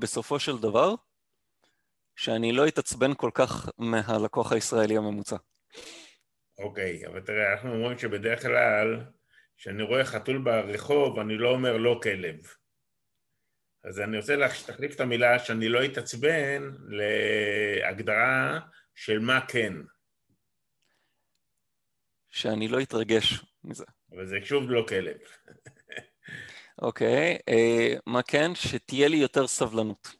בסופו של דבר, שאני לא אתעצבן כל כך מהלקוח הישראלי הממוצע.
אוקיי, אבל תראה, אנחנו אומרים שבדרך כלל, כשאני רואה חתול ברחוב, אני לא אומר לא כלב. אז אני רוצה להחליף את המילה שאני לא אתעצבן להגדרה של מה כן.
שאני לא אתרגש מזה.
אבל זה שוב לא כלב.
אוקיי, okay, אה, uh, מה כן? שתהיה לי יותר סבלנות.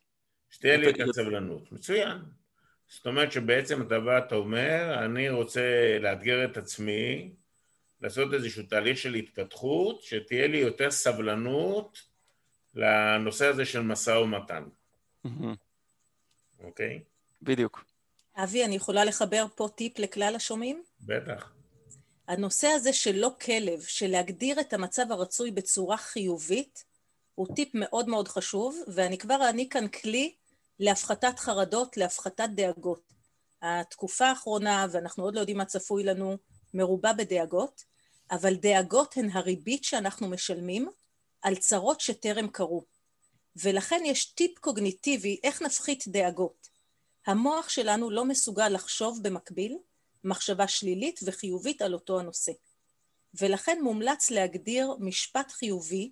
שתהיה לי יותר סבלנות, מצוין. זאת אומרת שבעצם אתה בא, אתה אומר, אני רוצה לאתגר את עצמי, לעשות איזשהו תהליך של התפתחות, שתהיה לי יותר סבלנות לנושא הזה של משא ומתן. אוקיי?
בדיוק.
אבי, אני יכולה לחבר פה טיפ לכלל השומעים?
בטח.
הנושא הזה של לא כלב, של להגדיר את המצב הרצוי בצורה חיובית, הוא טיפ מאוד מאוד חשוב, ואני כבר אעניק כאן כלי להפחתת חרדות, להפחתת דאגות. התקופה האחרונה, ואנחנו עוד לא יודעים מה צפוי לנו, מרובה בדאגות, אבל דאגות הן הריבית שאנחנו משלמים על צרות שטרם קרו. ולכן יש טיפ קוגניטיבי איך נפחית דאגות. המוח שלנו לא מסוגל לחשוב במקביל מחשבה שלילית וחיובית על אותו הנושא. ולכן מומלץ להגדיר משפט חיובי.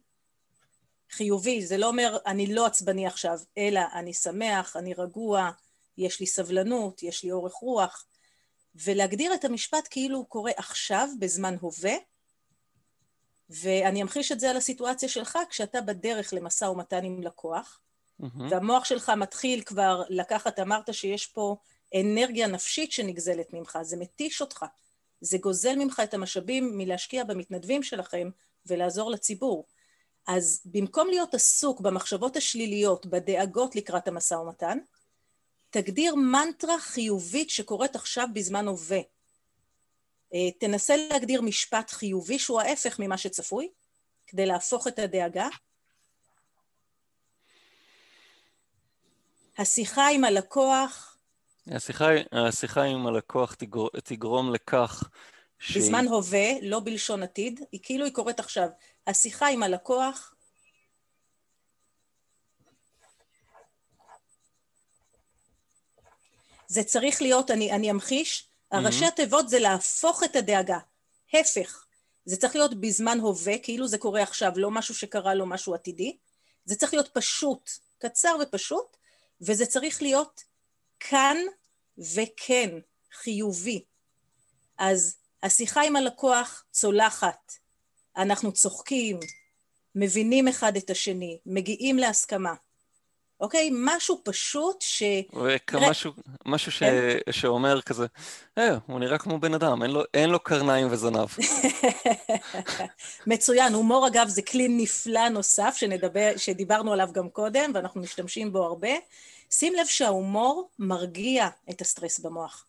חיובי, זה לא אומר אני לא עצבני עכשיו, אלא אני שמח, אני רגוע, יש לי סבלנות, יש לי אורך רוח, ולהגדיר את המשפט כאילו הוא קורה עכשיו, בזמן הווה, ואני אמחיש את זה על הסיטואציה שלך, כשאתה בדרך למשא ומתן עם לקוח, mm-hmm. והמוח שלך מתחיל כבר לקחת, אמרת שיש פה אנרגיה נפשית שנגזלת ממך, זה מתיש אותך, זה גוזל ממך את המשאבים מלהשקיע במתנדבים שלכם ולעזור לציבור. אז במקום להיות עסוק במחשבות השליליות, בדאגות לקראת המשא ומתן, תגדיר מנטרה חיובית שקורית עכשיו בזמן הווה. אה, תנסה להגדיר משפט חיובי שהוא ההפך ממה שצפוי, כדי להפוך את הדאגה. השיחה עם הלקוח...
השיחה, השיחה עם הלקוח תגר, תגרום לכך
ש... בזמן הווה, לא בלשון עתיד, היא כאילו היא קורית עכשיו. השיחה עם הלקוח... זה צריך להיות, אני, אני אמחיש, הראשי mm-hmm. התיבות זה להפוך את הדאגה. הפך. זה צריך להיות בזמן הווה, כאילו זה קורה עכשיו, לא משהו שקרה לו משהו עתידי. זה צריך להיות פשוט, קצר ופשוט, וזה צריך להיות כאן וכן, חיובי. אז השיחה עם הלקוח צולחת, אנחנו צוחקים, מבינים אחד את השני, מגיעים להסכמה. אוקיי? משהו פשוט ש...
משהו, משהו ש... כן? שאומר כזה, אה, הוא נראה כמו בן אדם, אין לו, אין לו קרניים וזנב.
מצוין, הומור אגב זה כלי נפלא נוסף שנדבר, שדיברנו עליו גם קודם ואנחנו משתמשים בו הרבה. שים לב שההומור מרגיע את הסטרס במוח.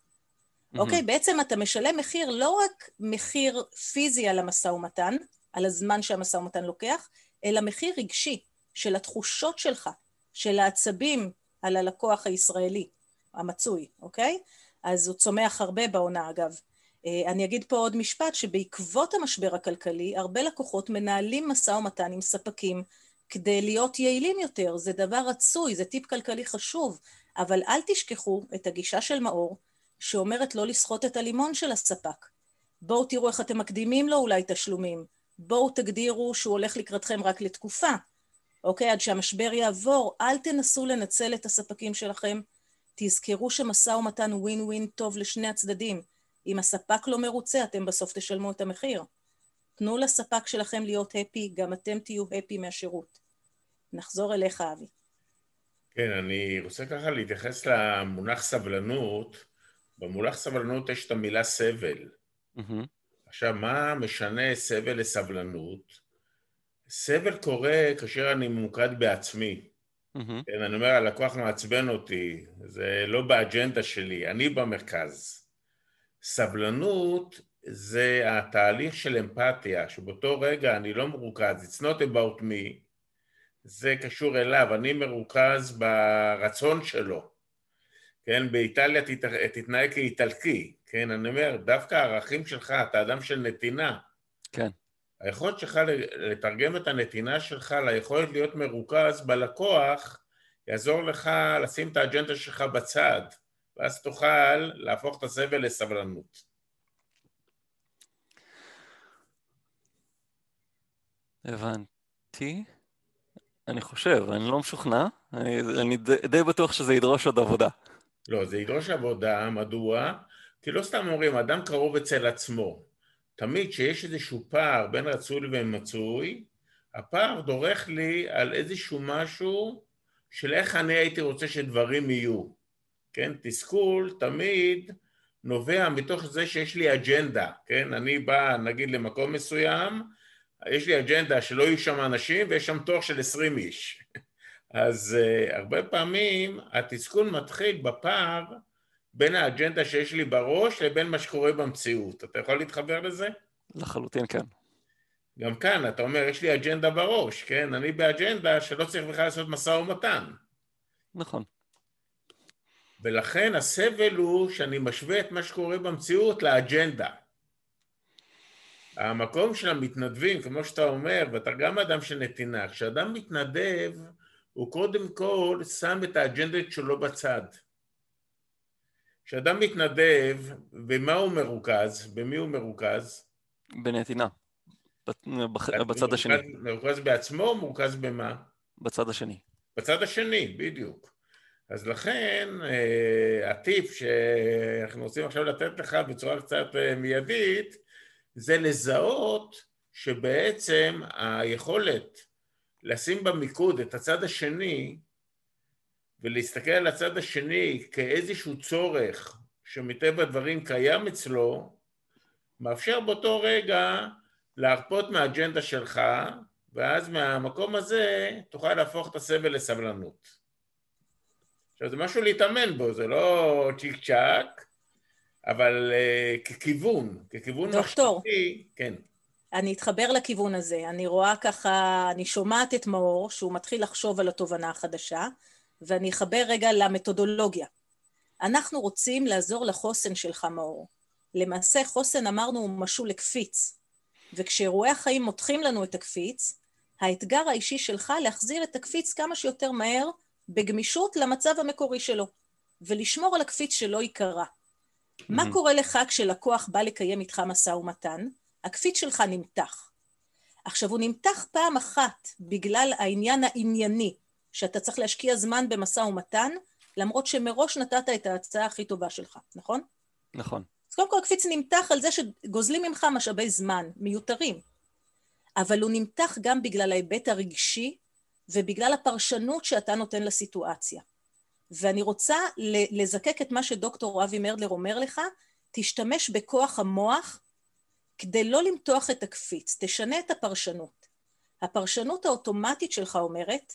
אוקיי? בעצם אתה משלם מחיר, לא רק מחיר פיזי על המשא ומתן, על הזמן שהמשא ומתן לוקח, אלא מחיר רגשי של התחושות שלך. של העצבים על הלקוח הישראלי המצוי, אוקיי? אז הוא צומח הרבה בעונה אגב. אה, אני אגיד פה עוד משפט, שבעקבות המשבר הכלכלי, הרבה לקוחות מנהלים משא ומתן עם ספקים כדי להיות יעילים יותר. זה דבר רצוי, זה טיפ כלכלי חשוב, אבל אל תשכחו את הגישה של מאור, שאומרת לא לסחוט את הלימון של הספק. בואו תראו איך אתם מקדימים לו אולי תשלומים. בואו תגדירו שהוא הולך לקראתכם רק לתקופה. אוקיי? עד שהמשבר יעבור, אל תנסו לנצל את הספקים שלכם. תזכרו שמשא ומתן ווין ווין טוב לשני הצדדים. אם הספק לא מרוצה, אתם בסוף תשלמו את המחיר. תנו לספק שלכם להיות הפי, גם אתם תהיו הפי מהשירות. נחזור אליך, אבי.
כן, אני רוצה ככה להתייחס למונח סבלנות. במונח סבלנות יש את המילה סבל. Mm-hmm. עכשיו, מה משנה סבל לסבלנות? סבל קורה כאשר אני ממוקד בעצמי. Mm-hmm. כן, אני אומר, הלקוח מעצבן אותי, זה לא באג'נדה שלי, אני במרכז. סבלנות זה התהליך של אמפתיה, שבאותו רגע אני לא מרוכז, it's not about me, זה קשור אליו, אני מרוכז ברצון שלו. כן, באיטליה תתנהג כאיטלקי, כן, אני אומר, דווקא הערכים שלך, אתה אדם של נתינה.
כן.
היכולת שלך לתרגם את הנתינה שלך ליכולת להיות מרוכז בלקוח, יעזור לך לשים את האג'נדה שלך בצד, ואז תוכל להפוך את הסבל לסבלנות.
הבנתי. אני חושב, אני לא משוכנע, אני, אני די, די בטוח שזה ידרוש עוד עבודה.
לא, זה ידרוש עבודה, מדוע? כי לא סתם אומרים, אדם קרוב אצל עצמו. תמיד כשיש איזשהו פער בין רצוי לבין מצוי, הפער דורך לי על איזשהו משהו של איך אני הייתי רוצה שדברים יהיו. כן, תסכול תמיד נובע מתוך זה שיש לי אג'נדה, כן, אני בא נגיד למקום מסוים, יש לי אג'נדה שלא יהיו שם אנשים ויש שם תור של עשרים איש. אז uh, הרבה פעמים התסכול מתחיל בפער בין האג'נדה שיש לי בראש לבין מה שקורה במציאות. אתה יכול להתחבר לזה?
לחלוטין כן.
גם כאן אתה אומר, יש לי אג'נדה בראש, כן? אני באג'נדה שלא צריך בכלל לעשות משא ומתן.
נכון.
ולכן הסבל הוא שאני משווה את מה שקורה במציאות לאג'נדה. המקום של המתנדבים, כמו שאתה אומר, ואתה גם אדם של נתינה, כשאדם מתנדב, הוא קודם כל שם את האג'נדות שלו בצד. כשאדם מתנדב, במה הוא מרוכז? במי הוא מרוכז?
בנתינה. בצד השני.
מרוכז בעצמו או מרוכז במה?
בצד השני.
בצד השני, בדיוק. אז לכן אה, הטיפ שאנחנו רוצים עכשיו לתת לך בצורה קצת אה, מיידית זה לזהות שבעצם היכולת לשים במיקוד את הצד השני ולהסתכל על הצד השני כאיזשהו צורך שמטבע הדברים קיים אצלו, מאפשר באותו רגע להרפות מהאג'נדה שלך, ואז מהמקום הזה תוכל להפוך את הסבל לסבלנות. עכשיו זה משהו להתאמן בו, זה לא צ'יק צ'אק, אבל uh, ככיוון, ככיוון
דוקטור,
מחשבתי, כן.
אני אתחבר לכיוון הזה. אני רואה ככה, אני שומעת את מאור, שהוא מתחיל לחשוב על התובנה החדשה, ואני אחבר רגע למתודולוגיה. אנחנו רוצים לעזור לחוסן שלך, מאור. למעשה חוסן, אמרנו, הוא משול לקפיץ. וכשאירועי החיים מותחים לנו את הקפיץ, האתגר האישי שלך להחזיר את הקפיץ כמה שיותר מהר בגמישות למצב המקורי שלו, ולשמור על הקפיץ שלא ייקרע. Mm-hmm. מה קורה לך כשלקוח בא לקיים איתך משא ומתן? הקפיץ שלך נמתח. עכשיו, הוא נמתח פעם אחת בגלל העניין הענייני, שאתה צריך להשקיע זמן במשא ומתן, למרות שמראש נתת את ההצעה הכי טובה שלך, נכון?
נכון.
אז קודם כל הקפיץ נמתח על זה שגוזלים ממך משאבי זמן מיותרים. אבל הוא נמתח גם בגלל ההיבט הרגשי ובגלל הפרשנות שאתה נותן לסיטואציה. ואני רוצה לזקק את מה שדוקטור אבי מרדלר אומר לך, תשתמש בכוח המוח כדי לא למתוח את הקפיץ, תשנה את הפרשנות. הפרשנות האוטומטית שלך אומרת,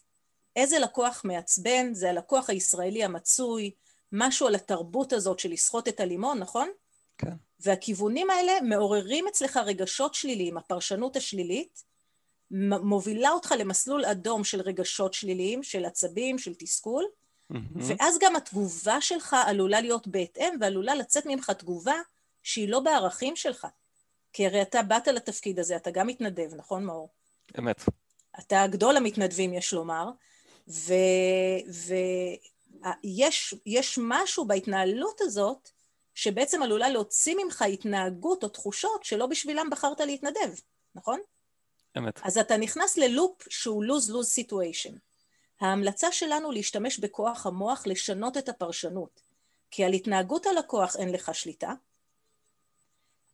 איזה לקוח מעצבן, זה הלקוח הישראלי המצוי, משהו על התרבות הזאת של לסחוט את הלימון, נכון?
כן.
והכיוונים האלה מעוררים אצלך רגשות שליליים, הפרשנות השלילית מובילה אותך למסלול אדום של רגשות שליליים, של עצבים, של תסכול, mm-hmm. ואז גם התגובה שלך עלולה להיות בהתאם, ועלולה לצאת ממך תגובה שהיא לא בערכים שלך. כי הרי אתה באת לתפקיד הזה, אתה גם מתנדב, נכון מאור?
אמת.
אתה גדול המתנדבים, יש לומר, ויש משהו בהתנהלות הזאת שבעצם עלולה להוציא ממך התנהגות או תחושות שלא בשבילם בחרת להתנדב, נכון?
אמת.
אז אתה נכנס ללופ שהוא lose-lose situation. ההמלצה שלנו להשתמש בכוח המוח לשנות את הפרשנות, כי על התנהגות הלקוח אין לך שליטה,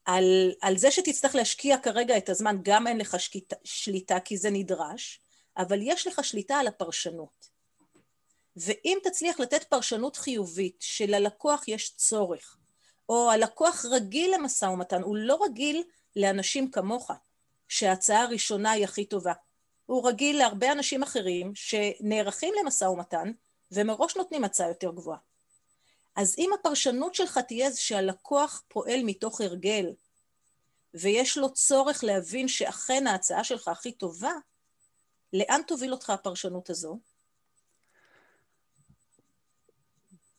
על, על זה שתצטרך להשקיע כרגע את הזמן גם אין לך שקיטה, שליטה כי זה נדרש, אבל יש לך שליטה על הפרשנות. ואם תצליח לתת פרשנות חיובית שללקוח יש צורך, או הלקוח רגיל למשא ומתן, הוא לא רגיל לאנשים כמוך, שההצעה הראשונה היא הכי טובה. הוא רגיל להרבה אנשים אחרים שנערכים למשא ומתן ומראש נותנים הצעה יותר גבוהה. אז אם הפרשנות שלך תהיה שהלקוח פועל מתוך הרגל ויש לו צורך להבין שאכן ההצעה שלך הכי טובה, לאן תוביל אותך הפרשנות הזו?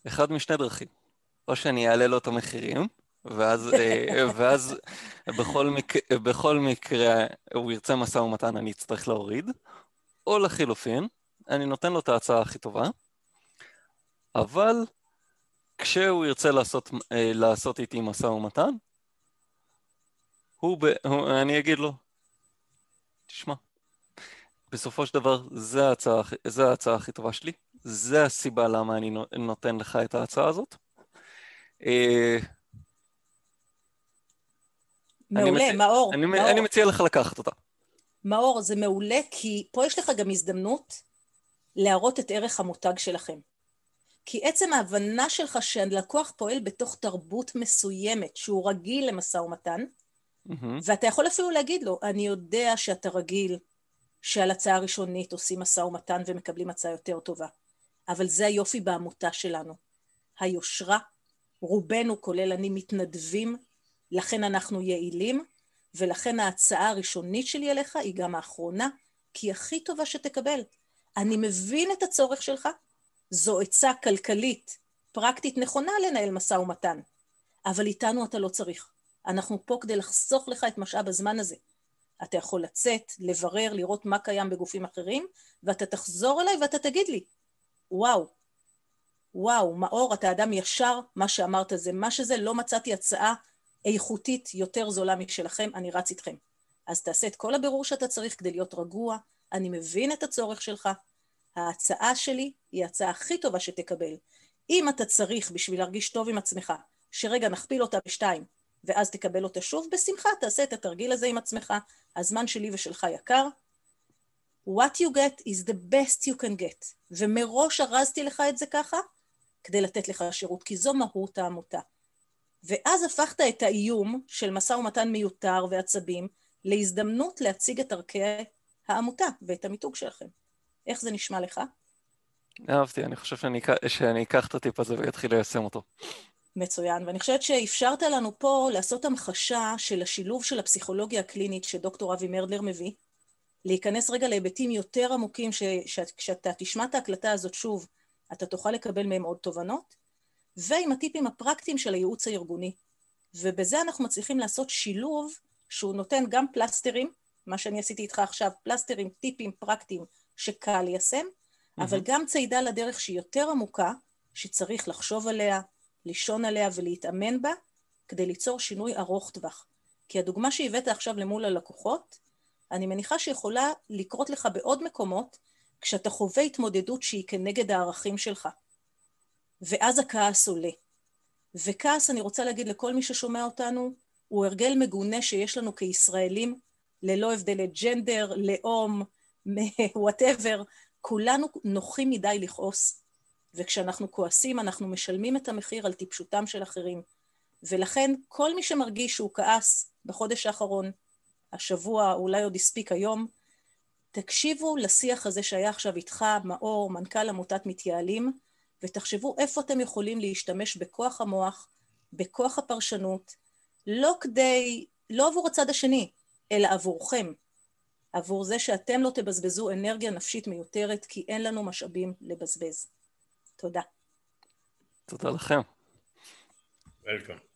אחד משני דרכים. או שאני אעלה לו את המחירים, ואז, אה, ואז בכל, מק... בכל מקרה הוא ירצה משא ומתן, אני אצטרך להוריד, או לחילופין, אני נותן לו את ההצעה הכי טובה, אבל כשהוא ירצה לעשות, אה, לעשות איתי משא ומתן, הוא, ב... הוא, אני אגיד לו, תשמע, בסופו של דבר, זו ההצעה, זו ההצעה הכי טובה שלי. זו הסיבה למה אני נותן לך את ההצעה הזאת.
מעולה,
אני
מאור.
אני,
מאור.
אני מציע לך לקחת אותה.
מאור, זה מעולה, כי פה יש לך גם הזדמנות להראות את ערך המותג שלכם. כי עצם ההבנה שלך שהלקוח פועל בתוך תרבות מסוימת, שהוא רגיל למשא ומתן, mm-hmm. ואתה יכול אפילו להגיד לו, אני יודע שאתה רגיל שעל הצעה ראשונית עושים משא ומתן ומקבלים הצעה יותר טובה, אבל זה היופי בעמותה שלנו. היושרה, רובנו, כולל אני, מתנדבים, לכן אנחנו יעילים, ולכן ההצעה הראשונית שלי אליך היא גם האחרונה, כי היא הכי טובה שתקבל. אני מבין את הצורך שלך, זו עצה כלכלית, פרקטית נכונה לנהל משא ומתן, אבל איתנו אתה לא צריך. אנחנו פה כדי לחסוך לך את משאב הזמן הזה. אתה יכול לצאת, לברר, לראות מה קיים בגופים אחרים, ואתה תחזור אליי ואתה תגיד לי, וואו, וואו, מאור, אתה אדם ישר, מה שאמרת זה מה שזה, לא מצאתי הצעה איכותית יותר זולה משלכם, אני רץ איתכם. אז תעשה את כל הבירור שאתה צריך כדי להיות רגוע, אני מבין את הצורך שלך, ההצעה שלי היא ההצעה הכי טובה שתקבל. אם אתה צריך בשביל להרגיש טוב עם עצמך, שרגע נכפיל אותה בשתיים, ואז תקבל אותה שוב, בשמחה תעשה את התרגיל הזה עם עצמך, הזמן שלי ושלך יקר. What you get is the best you can get. ומראש ארזתי לך את זה ככה, כדי לתת לך שירות, כי זו מהות העמותה. ואז הפכת את האיום של משא ומתן מיותר ועצבים להזדמנות להציג את ערכי העמותה ואת המיתוג שלכם. איך זה נשמע לך?
אהבתי, אני חושב שאני, שאני אקח את הטיפ הזה ואתחיל ליישם אותו.
מצוין, ואני חושבת שאפשרת לנו פה לעשות המחשה של השילוב של הפסיכולוגיה הקלינית שדוקטור אבי מרדלר מביא, להיכנס רגע להיבטים יותר עמוקים, שכשאתה תשמע את ההקלטה הזאת שוב, אתה תוכל לקבל מהם עוד תובנות, ועם הטיפים הפרקטיים של הייעוץ הארגוני. ובזה אנחנו מצליחים לעשות שילוב שהוא נותן גם פלסטרים, מה שאני עשיתי איתך עכשיו, פלסטרים, טיפים פרקטיים שקל ליישם, mm-hmm. אבל גם צעידה לדרך שהיא יותר עמוקה, שצריך לחשוב עליה, לישון עליה ולהתאמן בה, כדי ליצור שינוי ארוך טווח. כי הדוגמה שהבאת עכשיו למול הלקוחות, אני מניחה שיכולה לקרות לך בעוד מקומות, כשאתה חווה התמודדות שהיא כנגד הערכים שלך. ואז הכעס עולה. וכעס, אני רוצה להגיד לכל מי ששומע אותנו, הוא הרגל מגונה שיש לנו כישראלים, ללא הבדלי ג'נדר, לאום, וואטאבר, כולנו נוחים מדי לכעוס. וכשאנחנו כועסים אנחנו משלמים את המחיר על טיפשותם של אחרים. ולכן כל מי שמרגיש שהוא כעס בחודש האחרון, השבוע, אולי עוד הספיק היום, תקשיבו לשיח הזה שהיה עכשיו איתך, מאור, מנכ"ל עמותת מתייעלים, ותחשבו איפה אתם יכולים להשתמש בכוח המוח, בכוח הפרשנות, לא כדי, לא עבור הצד השני, אלא עבורכם. עבור זה שאתם לא תבזבזו אנרגיה נפשית מיותרת, כי אין לנו משאבים לבזבז. תודה.
תודה לכם.
Welcome.